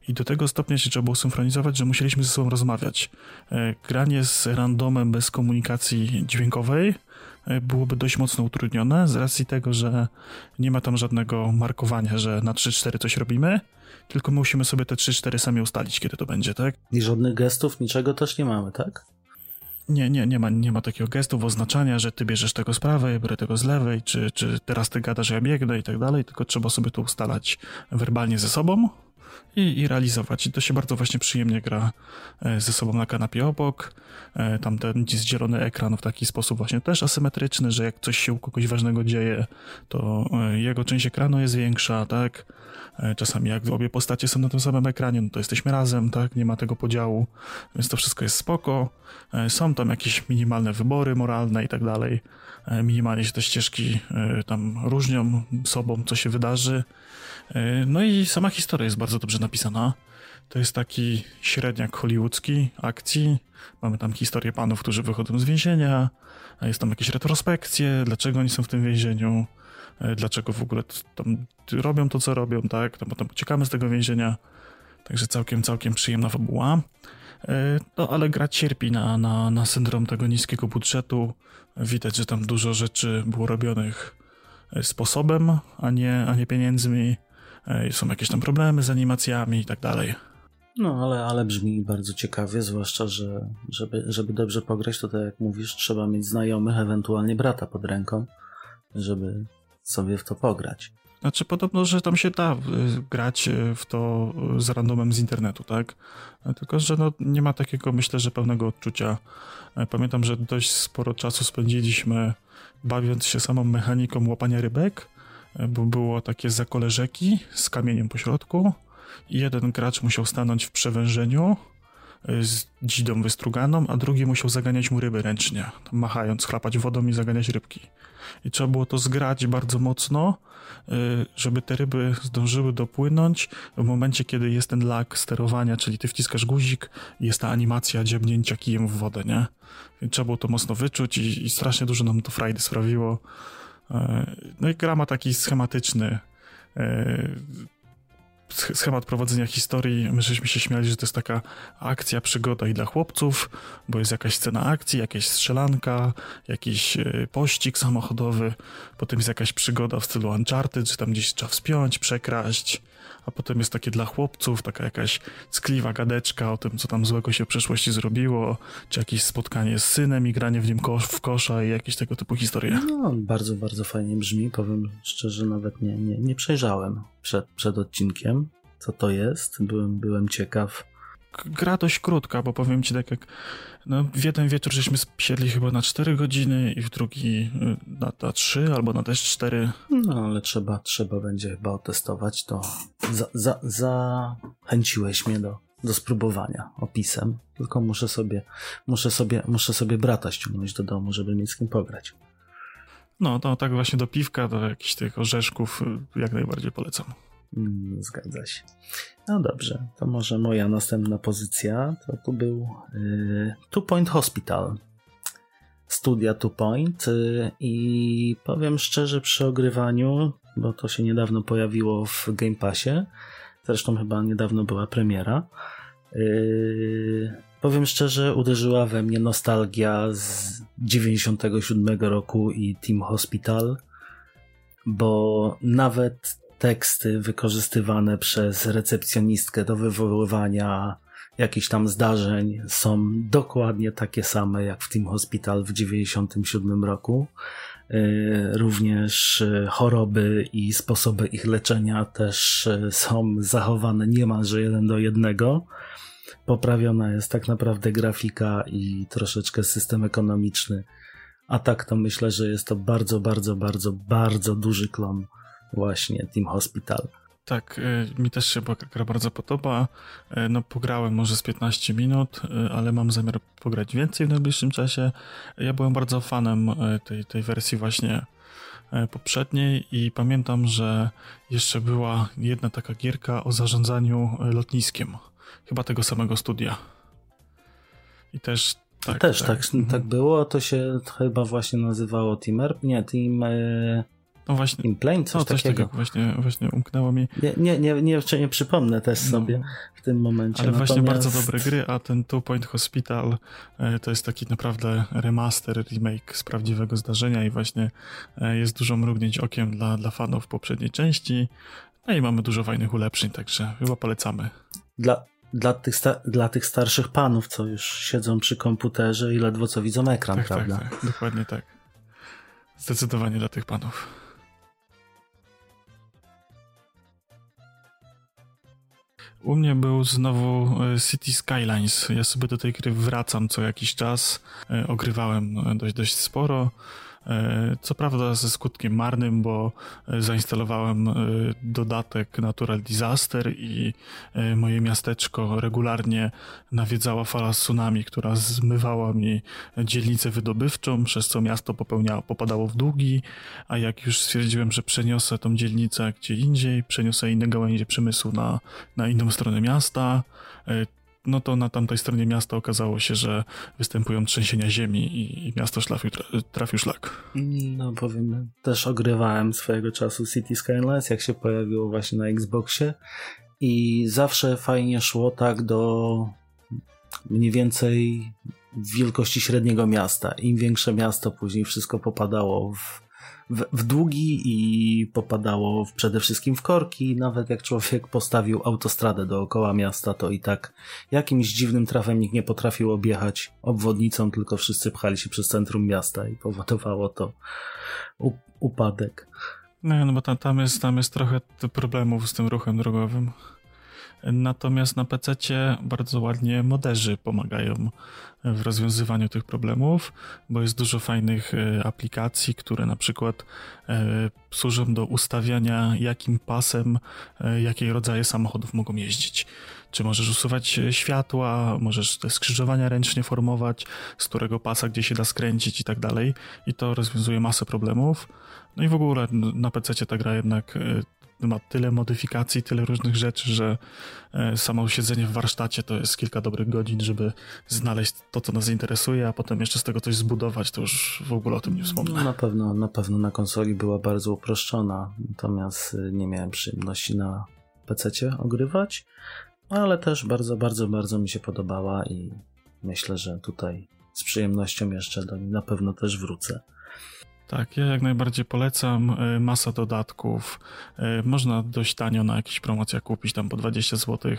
I do tego stopnia się trzeba było synchronizować, że musieliśmy ze sobą rozmawiać. Granie z randomem bez komunikacji dźwiękowej byłoby dość mocno utrudnione z racji tego, że nie ma tam żadnego markowania, że na 3-4 coś robimy, tylko musimy sobie te 3-4 sami ustalić, kiedy to będzie, tak? I żadnych gestów, niczego też nie mamy, tak? Nie, nie, nie ma, nie ma takiego gestu, oznaczania, że ty bierzesz tego z prawej, biorę tego z lewej, czy, czy teraz ty gadasz, ja biegnę i tak dalej, tylko trzeba sobie to ustalać werbalnie ze sobą i, i realizować. I to się bardzo właśnie przyjemnie gra e, ze sobą na kanapie obok. E, tam ten zdzielony ekran w taki sposób właśnie też asymetryczny, że jak coś się u kogoś ważnego dzieje, to e, jego część ekranu jest większa, tak? Czasami jak obie postacie są na tym samym ekranie, no to jesteśmy razem, tak? Nie ma tego podziału, więc to wszystko jest spoko. Są tam jakieś minimalne wybory moralne i tak dalej. Minimalnie się te ścieżki tam różnią sobą, co się wydarzy. No i sama historia jest bardzo dobrze napisana. To jest taki średniak hollywoodzki akcji. Mamy tam historię panów, którzy wychodzą z więzienia. Jest tam jakieś retrospekcje, dlaczego oni są w tym więzieniu. E, dlaczego w ogóle tam robią to, co robią, tak? No potem uciekamy z tego więzienia. Także całkiem, całkiem przyjemna fabuła. E, no, ale gra cierpi na, na, na syndrom tego niskiego budżetu. Widać, że tam dużo rzeczy było robionych e, sposobem, a nie, a nie pieniędzmi. Są jakieś tam problemy z animacjami i tak dalej. No, ale, ale brzmi bardzo ciekawie, zwłaszcza, że żeby, żeby dobrze pograć, to tak jak mówisz, trzeba mieć znajomych, ewentualnie brata pod ręką, żeby sobie w to pograć. Znaczy podobno, że tam się da y, grać y, w to z randomem z internetu, tak? Tylko, że no, nie ma takiego, myślę, że pełnego odczucia. E, pamiętam, że dość sporo czasu spędziliśmy bawiąc się samą mechaniką łapania rybek, e, bo było takie zakole rzeki z kamieniem po środku i jeden gracz musiał stanąć w przewężeniu y, z dzidą wystruganą, a drugi musiał zaganiać mu ryby ręcznie, machając, chlapać wodą i zaganiać rybki i trzeba było to zgrać bardzo mocno, y, żeby te ryby zdążyły dopłynąć w momencie, kiedy jest ten lag sterowania, czyli ty wciskasz guzik i jest ta animacja dziebnięcia kijem w wodę, nie? Trzeba było to mocno wyczuć i, i strasznie dużo nam to frajdy sprawiło. Y, no i gra ma taki schematyczny y, schemat prowadzenia historii, my żeśmy się śmiali, że to jest taka akcja, przygoda i dla chłopców, bo jest jakaś scena akcji, jakaś strzelanka, jakiś e, pościg samochodowy, potem jest jakaś przygoda w stylu Uncharted, że tam gdzieś trzeba wspiąć, przekraść, a potem jest takie dla chłopców, taka jakaś ckliwa gadeczka o tym, co tam złego się w przeszłości zrobiło, czy jakieś spotkanie z synem i granie w nim kosz, w kosza i jakieś tego typu historie. No, bardzo, bardzo fajnie brzmi, powiem szczerze, nawet nie, nie, nie przejrzałem przed, przed odcinkiem, co to jest, byłem, byłem ciekaw gra dość krótka, bo powiem ci tak jak no, w jeden wieczór żeśmy siedli chyba na 4 godziny i w drugi y, na, na 3 albo na też 4. No ale trzeba, trzeba będzie chyba otestować to. Za, za, zachęciłeś mnie do, do spróbowania opisem, tylko muszę sobie, muszę sobie, muszę sobie brata ściągnąć do domu, żeby mieć z kim pograć. No, to tak właśnie do piwka, do jakichś tych orzeszków y, jak najbardziej polecam. Mm, zgadza się. No dobrze, to może moja następna pozycja to tu był y, Two Point Hospital. Studia Two Point y, i powiem szczerze przy ogrywaniu, bo to się niedawno pojawiło w Game Passie, zresztą chyba niedawno była premiera. Y, powiem szczerze, uderzyła we mnie nostalgia z 97 roku i Team Hospital, bo nawet teksty wykorzystywane przez recepcjonistkę do wywoływania jakichś tam zdarzeń są dokładnie takie same jak w Team Hospital w 97 roku. Y, również y, choroby i sposoby ich leczenia też y, są zachowane niemalże jeden do jednego. Poprawiona jest tak naprawdę grafika i troszeczkę system ekonomiczny. A tak to myślę, że jest to bardzo, bardzo, bardzo, bardzo duży klon właśnie Team Hospital. Tak, y, mi też się gra bardzo podoba. Y, no, pograłem może z 15 minut, y, ale mam zamiar pograć więcej w najbliższym czasie. Ja byłem bardzo fanem tej, tej wersji właśnie poprzedniej i pamiętam, że jeszcze była jedna taka gierka o zarządzaniu lotniskiem. Chyba tego samego studia. I też tak, też tak, tak, mhm. tak było. To się chyba właśnie nazywało Team Nie, Team no właśnie. Implane, coś, no, coś takiego. takiego. Właśnie, właśnie umknęło mi. Nie, nie, nie, nie, nie przypomnę też no. sobie no, w tym momencie. Ale Natomiast... właśnie bardzo dobre gry, a ten Two Point Hospital e, to jest taki naprawdę remaster, remake z prawdziwego zdarzenia i właśnie e, jest dużo mrugnięć okiem dla, dla fanów poprzedniej części. No i mamy dużo fajnych ulepszeń, także chyba polecamy. Dla, dla tych, dla tych starszych panów, co już siedzą przy komputerze i ledwo co widzą ekran, tak, tak prawda? Tak, tak, dokładnie tak. Zdecydowanie dla tych panów. U mnie był znowu e, City Skylines. Ja sobie do tej gry wracam co jakiś czas. E, ogrywałem e, dość, dość sporo. E, co prawda ze skutkiem marnym, bo e, zainstalowałem e, dodatek Natural Disaster i moje miasteczko regularnie nawiedzała fala tsunami, która zmywała mi dzielnicę wydobywczą, przez co miasto popełniało, popadało w długi, a jak już stwierdziłem, że przeniosę tą dzielnicę gdzie indziej, przeniosę inne gałęzie przemysłu na, na inną stronę miasta, no to na tamtej stronie miasta okazało się, że występują trzęsienia ziemi i, i miasto szlafił, trafił szlak. No powiem, też ogrywałem swojego czasu City Skylines, jak się pojawiło właśnie na Xboxie i zawsze fajnie szło tak do mniej więcej wielkości średniego miasta. Im większe miasto, później wszystko popadało w w, w długi i popadało w, przede wszystkim w korki. Nawet jak człowiek postawił autostradę dookoła miasta, to i tak jakimś dziwnym trafem nikt nie potrafił objechać obwodnicą, tylko wszyscy pchali się przez centrum miasta i powodowało to upadek. No, no bo tam, tam, jest, tam jest trochę problemów z tym ruchem drogowym. Natomiast na PC bardzo ładnie moderzy pomagają w rozwiązywaniu tych problemów, bo jest dużo fajnych e, aplikacji, które na przykład e, służą do ustawiania, jakim pasem, e, jakiej rodzaje samochodów mogą jeździć. Czy możesz usuwać światła, możesz te skrzyżowania ręcznie formować, z którego pasa gdzie się da skręcić i tak dalej. I to rozwiązuje masę problemów. No i w ogóle na PC ta gra jednak ma tyle modyfikacji, tyle różnych rzeczy, że e, samo siedzenie w warsztacie to jest kilka dobrych godzin, żeby znaleźć to, co nas interesuje, a potem jeszcze z tego coś zbudować, to już w ogóle o tym nie wspomnę. Na pewno, na pewno na konsoli była bardzo uproszczona, natomiast e, nie miałem przyjemności na PC ogrywać, ale też bardzo, bardzo, bardzo mi się podobała i myślę, że tutaj z przyjemnością jeszcze do niej na pewno też wrócę. Tak, ja jak najbardziej polecam. E, masa dodatków. E, można dość tanio na jakichś promocjach kupić tam po 20 zł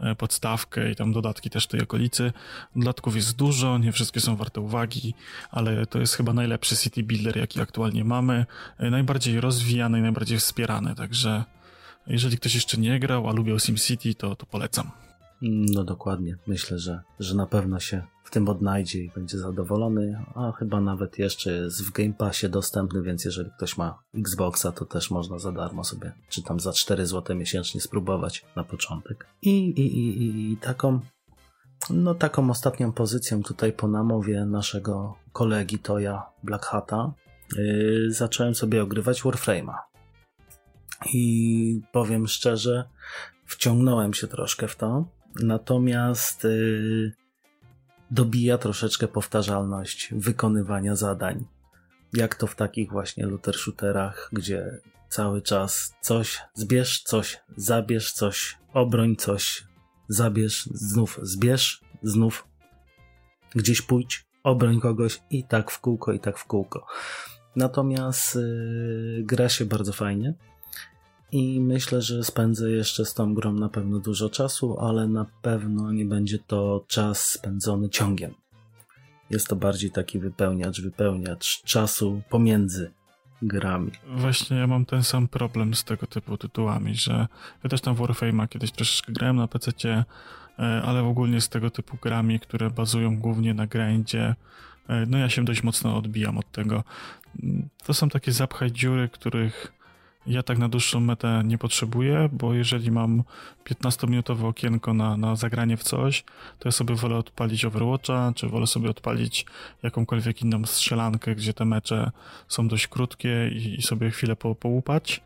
e, podstawkę i tam dodatki też w tej okolicy. Dodatków jest dużo, nie wszystkie są warte uwagi, ale to jest chyba najlepszy city builder, jaki aktualnie mamy. Najbardziej rozwijany i najbardziej wspierany, także jeżeli ktoś jeszcze nie grał, a lubił SimCity, to, to polecam. No dokładnie. Myślę, że, że na pewno się w tym odnajdzie i będzie zadowolony, a chyba nawet jeszcze jest w Game Passie dostępny, więc jeżeli ktoś ma Xboxa, to też można za darmo sobie, czy tam za 4 zł miesięcznie spróbować na początek. I, i, i, i taką, no taką ostatnią pozycją tutaj po namowie naszego kolegi Toya Black Hata yy, zacząłem sobie ogrywać Warframe'a. I powiem szczerze, wciągnąłem się troszkę w to. Natomiast yy, dobija troszeczkę powtarzalność wykonywania zadań. Jak to w takich właśnie looter shooterach, gdzie cały czas coś zbierz, coś zabierz, coś obroń, coś zabierz, znów zbierz, znów gdzieś pójdź, obroń kogoś i tak w kółko, i tak w kółko. Natomiast yy, gra się bardzo fajnie i myślę, że spędzę jeszcze z tą grą na pewno dużo czasu, ale na pewno nie będzie to czas spędzony ciągiem. Jest to bardziej taki wypełniacz, wypełniacz czasu pomiędzy grami. Właśnie ja mam ten sam problem z tego typu tytułami, że ja też tam w Warframe'a kiedyś troszeczkę grałem na PC, e, ale ogólnie z tego typu grami, które bazują głównie na grindzie, e, no ja się dość mocno odbijam od tego. To są takie zapchaj dziury, których Ja tak na dłuższą metę nie potrzebuję, bo jeżeli mam 15-minutowe okienko na, na zagranie w coś, to ja sobie wolę odpalić Overwatcha, czy wolę sobie odpalić jakąkolwiek inną strzelankę, gdzie te mecze są dość krótkie i, i sobie chwilę po, połupać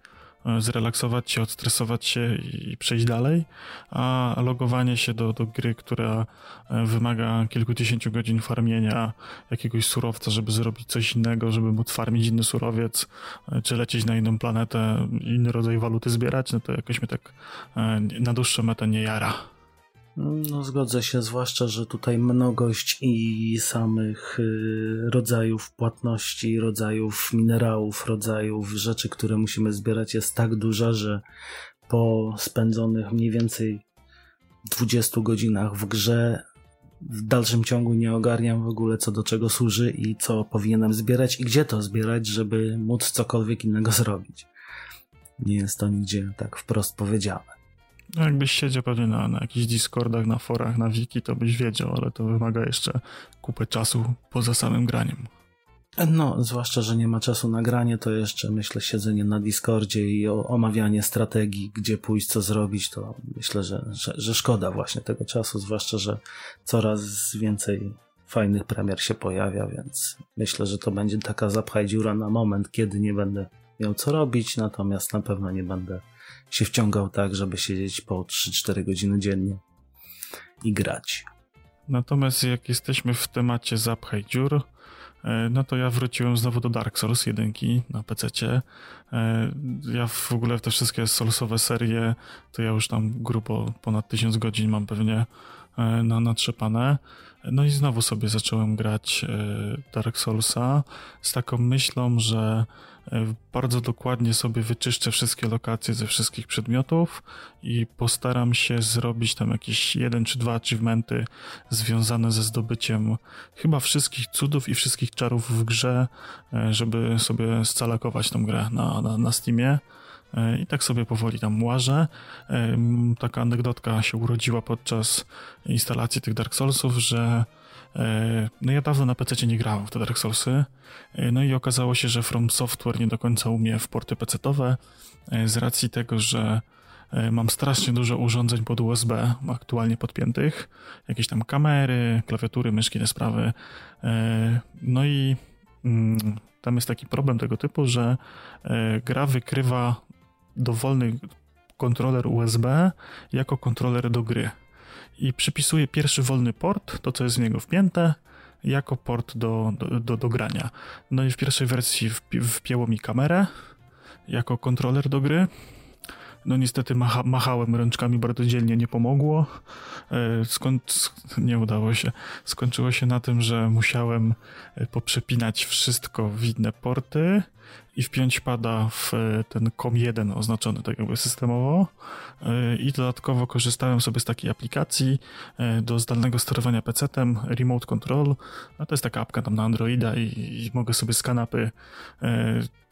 zrelaksować się, odstresować się i przejść dalej, a logowanie się do, do gry, która e, wymaga kilkudziesięciu godzin farmienia jakiegoś surowca, żeby zrobić coś innego, żeby móc farmić inny surowiec, e, czy lecieć na inną planetę, inny rodzaj waluty zbierać, no to jakoś mnie tak na dłuższą metę nie jara. No, zgodzę się, zwłaszcza, że tutaj mnogość i samych y, rodzajów płatności, rodzajów minerałów, rodzajów rzeczy, które musimy zbierać jest tak duża, że po spędzonych mniej więcej 20 godzinach w grze w dalszym ciągu nie ogarniam w ogóle co do czego służy i co powinienem zbierać i gdzie to zbierać, żeby móc cokolwiek innego zrobić. Nie jest to nigdzie tak wprost powiedziane. No jakbyś siedział pewnie na, na jakichś Discordach, na forach, na wiki, to byś wiedział, ale to wymaga jeszcze kupę czasu poza samym graniem. No, zwłaszcza, że nie ma czasu na granie, to jeszcze myślę siedzenie na Discordzie i omawianie strategii, gdzie pójść, co zrobić, to myślę, że, że, że szkoda właśnie tego czasu, zwłaszcza, że coraz więcej fajnych premier się pojawia, więc myślę, że to będzie taka zapchaj dziura na moment, kiedy nie będę miał co robić, natomiast na pewno nie będę się wciągał tak, żeby siedzieć po 3-4 godziny dziennie i grać. Natomiast jak jesteśmy w temacie zapchaj dziur, e, no to ja wróciłem znowu do Dark Souls 1 na PC. E, ja w ogóle te wszystkie Soulsowe serie, to ja już tam grubo ponad 1000 godzin mam pewnie e, na natrzepane. No i znowu sobie zacząłem grać Dark Soulsa z taką myślą, że bardzo dokładnie sobie wyczyszczę wszystkie lokacje ze wszystkich przedmiotów i postaram się zrobić tam jakieś jeden czy dwa achievementy związane ze zdobyciem chyba wszystkich cudów i wszystkich czarów w grze, e, żeby sobie scalakować tą grę na, na, na Steamie. E, I tak sobie powoli tam łażę. Taka anegdotka się urodziła podczas instalacji tych Dark Soulsów, że E, no ja dawno na PC nie grałem w te Dark Soulsy. E, no i okazało się, że From Software nie do końca umie w porty PC-owe e, z racji tego, że mam strasznie dużo urządzeń pod USB aktualnie podpiętych. Jakieś tam kamery, klawiatury, myszki, te sprawy. No i mm, tam jest taki problem tego typu, że gra wykrywa dowolny kontroler USB jako kontroler do gry i przypisuje pierwszy wolny port, to co jest w niego wpięte, jako port do, do, do, do grania. No i w pierwszej wersji wpi, wpięło mi kamerę jako kontroler do gry. No niestety macha, machałem rączkami bardzo dzielnie, nie pomogło. E, skąd nie udało się. Skończyło się na tym, że musiałem e, poprzepinać wszystko w inne porty i wpiąć pada w e, ten COM1 oznaczony tak jakby systemowo. E, i dodatkowo korzystałem sobie z takiej aplikacji e, do zdalnego sterowania PC-tem Remote Control, a to jest taka apka tam na Androida i, i mogę sobie z kanapy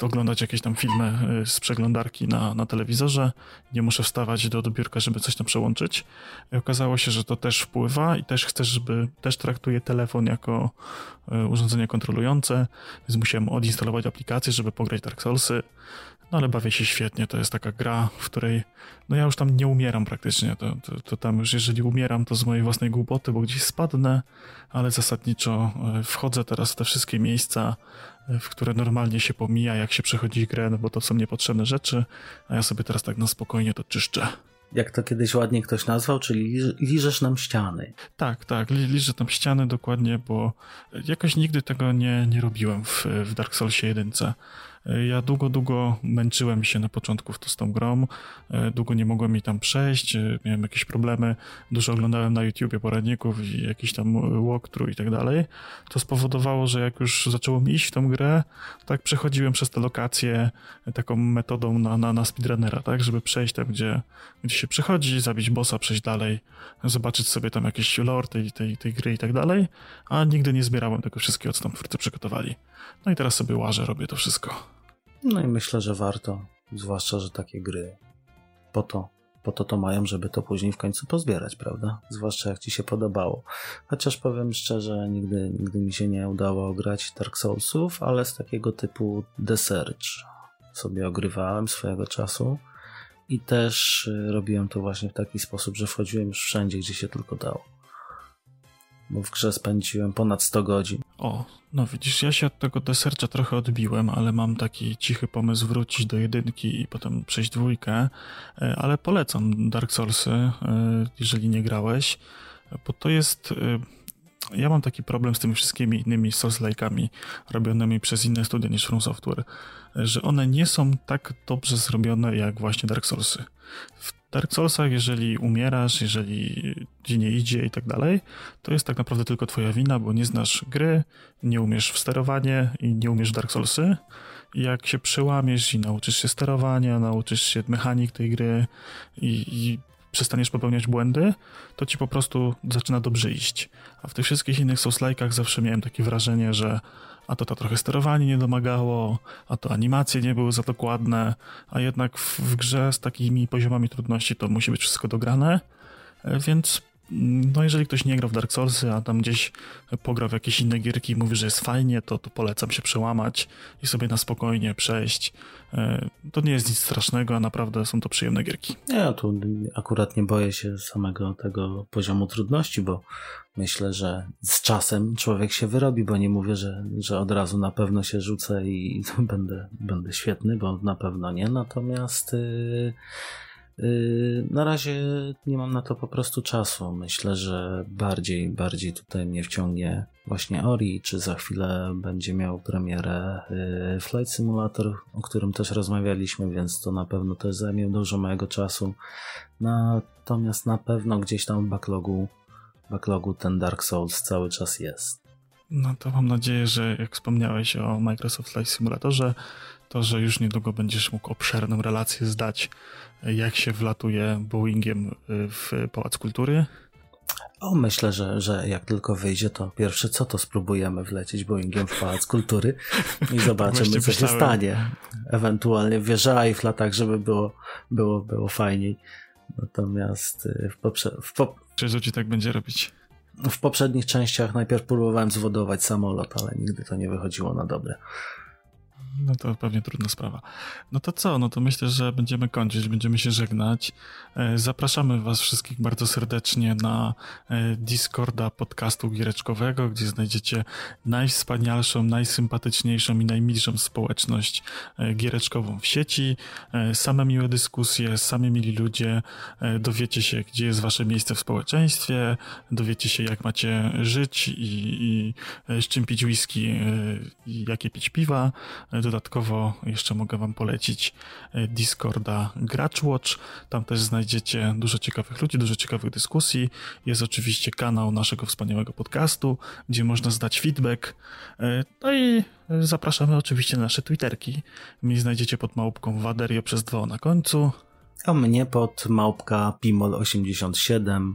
oglądać jakieś tam filmy z przeglądarki na, na telewizorze, nie muszę wstawać do, biurka, żeby coś tam przełączyć. I okazało się, że to też wpływa i też chcę, żeby, też traktuje telefon jako urządzenie kontrolujące, więc musiałem odinstalować aplikację, żeby pograć Dark Soulsy, no ale bawię się świetnie, to jest taka gra, w której no ja już tam nie umieram praktycznie, to, to, to, tam już jeżeli umieram, to z mojej własnej głupoty, bo gdzieś spadnę, ale zasadniczo e, wchodzę teraz w te wszystkie miejsca, e, w które normalnie się pomija, jak się przechodzi grę, no bo to są niepotrzebne rzeczy, a ja sobie teraz tak na spokojnie to czyszczę jak to kiedyś ładnie ktoś nazwał, czyli liżesz nam ściany. Tak, tak, li, liżę tam ściany dokładnie, bo jakoś nigdy tego nie, nie robiłem w, w Dark Soulsie 1. Ja długo, długo męczyłem się na początku z tą grą, e, długo nie mogłem jej tam przejść, e, miałem jakieś problemy, dużo oglądałem na YouTubie poradników i jakiś tam walkthrough i tak dalej. To spowodowało, że jak już zacząłem iść w tą grę, tak przechodziłem przez te lokacje taką metodą na, na, na speedrunnera, tak, żeby przejść tam, gdzie, gdzie się przechodzi, zabić bossa, przejść dalej, zobaczyć sobie tam jakieś lore tej, tej, tej gry i tak dalej, a nigdy nie zbierałem tego wszystkiego, co tam twórcy przygotowali. No i teraz sobie łażę, robię to wszystko. No i myślę, że warto, zwłaszcza, że takie gry po to, po to to mają, żeby to później w końcu pozbierać, prawda? Zwłaszcza jak ci się podobało. Chociaż powiem szczerze, nigdy, nigdy mi się nie udało grać Dark Soulsów, ale z takiego typu The Search. sobie ogrywałem swojego czasu i też y, robiłem to właśnie w taki sposób, że wchodziłem już wszędzie, gdzie się tylko dało. Bo w grze spędziłem ponad 100 godzin. O, no widzisz, ja się od tego desercza trochę odbiłem, ale mam taki cichy pomysł wrócić do jedynki i potem przejść dwójkę, e, ale polecam Dark Soulsy, e, jeżeli nie grałeś, bo to jest... E, ja mam taki problem z tymi wszystkimi innymi Souls-like'ami robionymi przez inne studia niż From Software, że one nie są tak dobrze zrobione jak właśnie Dark Soulsy. W Dark Soulsach, jeżeli umierasz, jeżeli ci nie idzie i tak dalej, to jest tak naprawdę tylko twoja wina, bo nie znasz gry, nie umiesz w sterowanie i nie umiesz Dark Soulsy. Jak się przełamiesz i nauczysz się sterowania, nauczysz się mechanik tej gry i, i przestaniesz popełniać błędy, to ci po prostu zaczyna dobrze iść. A w tych wszystkich innych Souls-like'ach zawsze miałem takie wrażenie, że a to to trochę sterowanie nie domagało, a to animacje nie były za dokładne, a jednak w, w grze z takimi poziomami trudności to musi być wszystko dograne, e, więc no jeżeli ktoś nie grał w Dark Soulsy, a tam gdzieś pograł w jakieś inne gierki i mówi, że jest fajnie, to, to polecam się przełamać i sobie na spokojnie przejść. E, to nie jest nic strasznego, a naprawdę są to przyjemne gierki. Ja tu akurat nie boję się samego tego poziomu trudności, bo myślę, że z czasem człowiek się wyrobi, bo nie mówię, że, że od razu na pewno się rzucę i będę, będę świetny, bo na pewno nie. Natomiast yy, na razie nie mam na to po prostu czasu. Myślę, że bardziej, bardziej tutaj mnie wciągnie właśnie Ori, czy za chwilę będzie miał premierę yy, Flight Simulator, o którym też rozmawialiśmy, więc to na pewno też zajmie dużo mojego czasu. Natomiast na pewno gdzieś tam w backlogu backlogu ten Dark Souls cały czas jest. No to mam nadzieję, że jak wspomniałeś o Microsoft Flight Simulatorze, to że już niedługo będziesz mógł obszerną relację zdać, jak się wlatuje Boeingiem y, w Pałac Kultury. O, myślę, że, że jak tylko wyjdzie, to pierwsze co to spróbujemy wlecieć Boeingiem w Pałac Kultury i zobaczymy, co się stanie. Ewentualnie wieża Eiffla, tak żeby było, było, było fajniej. Natomiast y, w, poprze- w, po- czy rzuci tak będzie robić? W poprzednich częściach najpierw próbowałem zwodować samolot, ale nigdy to nie wychodziło na dobre. No to pewnie trudna sprawa. No to co? No to myślę, że będziemy kończyć, będziemy się żegnać. E, zapraszamy Was wszystkich bardzo serdecznie na e, Discorda podcastu giereczkowego, gdzie znajdziecie najwspanialszą, najsympatyczniejszą i najmilszą społeczność e, giereczkową w sieci. Same miłe dyskusje, same mili ludzie. Dowiecie się, gdzie jest Wasze miejsce w społeczeństwie, dowiecie się, jak macie żyć i, i z czym pić whisky jakie pić piwa Dodatkowo jeszcze mogę Wam polecić Discorda Watch. Tam też znajdziecie dużo ciekawych ludzi, dużo ciekawych dyskusji. Jest oczywiście kanał naszego wspaniałego podcastu, gdzie można zdać feedback. E, no i zapraszamy oczywiście na nasze Twitterki. Mnie znajdziecie pod małpką Waderio przez dwa na końcu. A mnie pod małpka Pimol87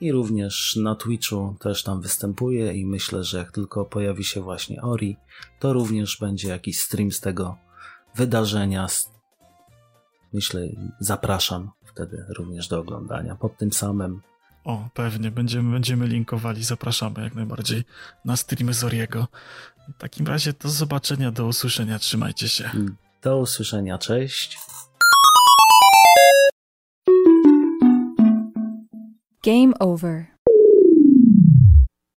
i również na Twitchu też tam występuje i myślę, że jak tylko pojawi się właśnie Ori, to również będzie jakiś stream z tego wydarzenia. Myślę, zapraszam wtedy również do oglądania pod tym samym. O, pewnie, będziemy, będziemy linkowali, zapraszamy jak najbardziej na streamy Zoriego. W takim razie do zobaczenia, do usłyszenia, trzymajcie się. Do usłyszenia, cześć. Game over.